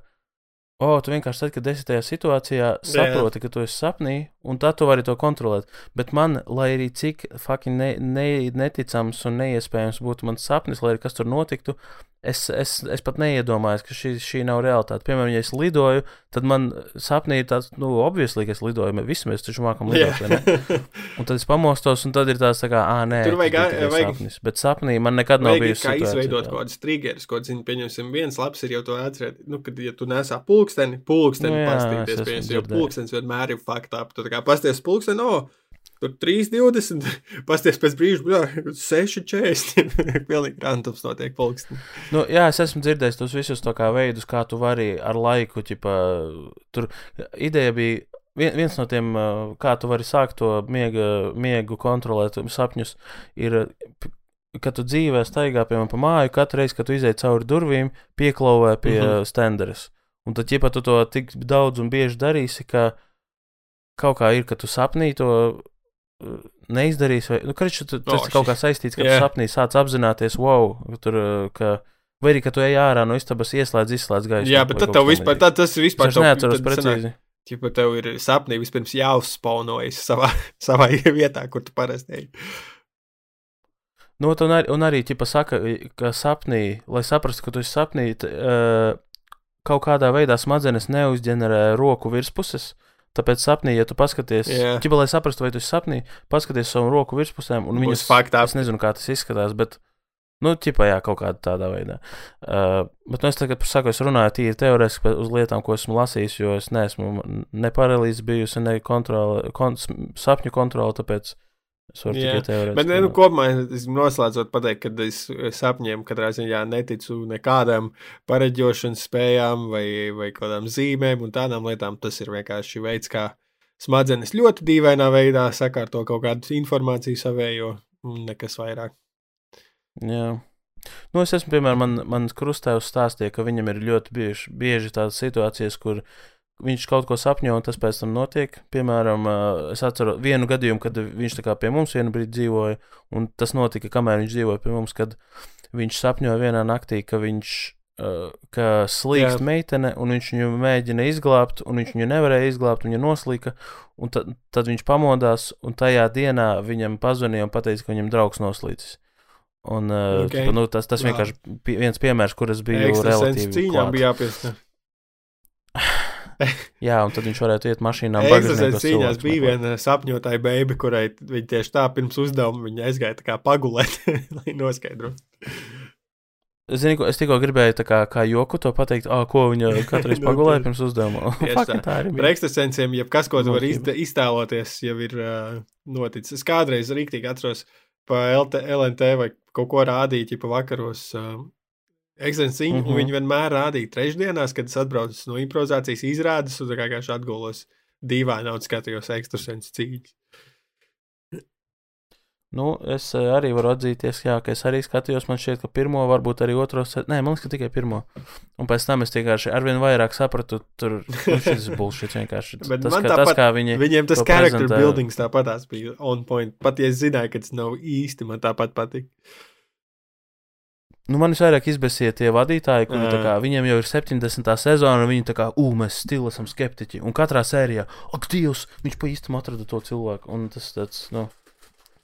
o, oh, tu vienkārši tad, kad esi tajā situācijā, saproti, jā. ka tu esi sapnī, un tad tu vari to kontrolēt. Bet man, lai arī cik fucking ne, ne, neticams un neiespējams būtu mans sapnis, lai arī kas tur notiktu, Es, es, es pat neiedomājos, ka šī, šī nav realitāte. Piemēram, ja es lidoju, tad man sapnī ir tāds, nu, obviously, ka es lidoju. Mēs visi mēs taču mākam lidot. Yeah. <laughs> un tad es pamostos, un tad ir tāds, tā kā, ah, nē, tur vajag, vajag sapnis. Bet sapnī man nekad nav bijis. Kā izveidot kaut kādas triggerus, ko zinu, pieņemsim, viens labs ir jau to atcerēt. Nu, kad, ja tu nesā pulksteni, pulksteni nu, pastīties, pieņemsim, jo pulkstenis vienmēr ir faktā. Tu tā kā pasties pulksteni, o, oh, tur 3,20. <laughs> Pasties pēc brīža, bļā, 6,40. <laughs> Pilnīgi randoms notiek polkstī. Nu, jā, es esmu dzirdējis tos visus tā kā veidus, kā tu vari ar laiku, ķipa, tur ideja bija. vien- Viens no tiem, kā tu vari sākt to miega, miegu kontrolēt, sapņus, ir, kad tu dzīvē staigā piemēram pa māju, katru reizi, kad tu izej cauri durvīm, pieklauvē pie mm -hmm. stenderes. Un tad, ja tu to tik daudz un bieži darīsi, ka kaut kā ir, ka tu sapnī to uh, neizdarīsi, vai nu, kriču, tu, tas Oh, ir kaut kā saistīts, ka Jā. tu sapnī sāc apzināties, wow, tur, uh, ka, vai arī, ka tu ej ārā no istabas, ieslēdz, izslēdz gaisu. Jā, bet tad tev vispār, tad tas ir vispār Es neatceros tad sanāk, precīzi. Ķipa, tev ir sapnī vispirms jāuzspaunojas savā, <laughs> savā vietā, kur tu parasti ej. Nu, un, ar, un arī, ja saka, ka sapnī, lai saprastu, ka tu esi sapnī, t, uh, kaut kādā veidā smadzenes neuzģenerē roku virspuses. Tāpēc sapnī, ja tu paskaties, Jā. ķipa, lai saprastu, vai tu esi sapnī, paskaties savu roku virspusēm, un viņas faktā. Es nezinu, kā tas izskatās, bet, nu, ķipā, jā, kaut kādā tādā veidā. Uh, bet nu, es tagad, saku, es runāju tīri teorētiski uz lietām, ko esmu lasījis, jo es neesmu ne paralīzes bijusi, ne kontrole, kon, sapņu kontrole, tāpēc es varu Jā, tikai teorētiski. Bet, nu, kopumā, es noslēdzot pateikt, ka es sapņiem katrā ziņā neticu nekādām pareģošanas spējām vai, vai kādām zīmēm un tādām lietām. Tas ir vienkārši veids, kā smadzenes ļoti dīvainā veidā sakārto kaut kādu informāciju savējo un nekas vairāk. Jā. Nu, es esmu, piemēram, man, mans krustēvs stāstīja, ka viņam ir ļoti bieži, bieži tādas situācijas, kur viņš kaut ko sapņo, un tas pēc tam notiek. Piemēram, ā, es atceros vienu gadījumu, kad viņš pie mums vienu brīdi dzīvoja, un tas notika, kamēr viņš dzīvoja pie mums, kad viņš sapņoja vienā naktī, ka viņš ā, ka slīkst Jā. meitene, un viņš viņu mēģina izglābt, un viņš viņu nevarēja izglābt, viņa noslīka, un tad, tad viņš pamodās, un tajā dienā viņam pazvanīja un teica, ka viņam draugs noslīcis. Un, Ok. okay. nu, tas, tas vienkārši bija viens piemērs, kur es biju relatīvi cīņām bija jāpiesna. <laughs> Jā, un tad viņš varētu iet mašīnā. Ekstrasens cīņās bija viena sapņotāja beiga, kurai viņa tieši tā pirms uzdevuma viņa aizgāja tā kā pagulēt, <laughs> lai noskaidrotu. Zini, ko, es tikko gribēju kā, kā joku to pateikt, ah, ko viņa <laughs> katru reizi Nu, pagulēja pirms uzdevuma. Fucking tā. arī Par bija. ekstrasensiem, jebkas, ko tu vari iztēloties, jau ir uh, noticis. Es kādreiz rīktīgi atceros pa LT, LNT vai kaut ko rādīju, ja pa vakaros. Uh, Ekstrasensīņu, mm Mhm. -hmm. un viņi vienmēr rādīja trešdienās, kad es atbraucu no improvizācijas izrādes, un vienkārši atgulos dīvaini un skatījos ekstrasens cīņas. Nu, es eh, arī varu atzīties, jā, ka es arī skatījos. Man šķiet, ka pirmo, varbūt arī otro, nē, man liekas, ka tikai pirmo. Un pēc tam es vienkārši arvien vairāk sapratu, tur šis bullshit vienkārši. <laughs> Bet tas, man ka, tas, kā viņi. Viņiem tas character prezentē- buildings tāpatās bija on point. Pat ja es zināju, ka tas nav īsti, man tāpat patīk. Nu, man visvairāk izbēsīja tie vadītāji, kuri Jā. kā, viņiem jau ir 70. sezona, un viņi tā kā, ū, mēs stili esam skeptiķi. Un katrā sērijā, ak, Dievs, viņš pa īstam atrada to cilvēku. Un tas tāds, nu,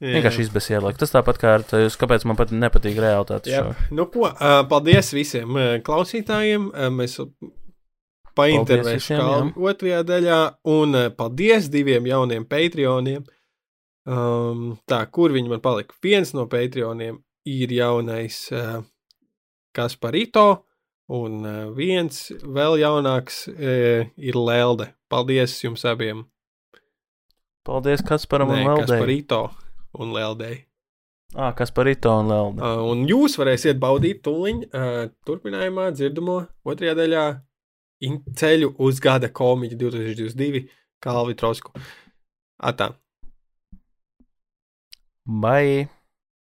Jā. vienkārši izbēsīja. Like. Tas tāpat kā ar to, kāpēc man pat nepatīk realitāte. Jā, nu ko, ā, paldies visiem klausītājiem. Mēs paintervēsim otrajā daļā, un paldies diviem jauniem Patreoniem. Um, tā, kur viņi man palika? Viens no Patreoniem ir jaunais uh, Kasparito, un uh, viens vēl jaunāks uh, ir Lelde. Paldies jums abiem! Paldies Kasparam un Nē, Leldei. Kasparito un Leldei. Ah, Kasparito un Lelde. Uh, un jūs varēsiet baudīt tūliņ, uh, turpinājumā, dzirdamo otrajā daļā ceļu uz gada komiķu 2022 Kalvi Trosku. Atā! Bye!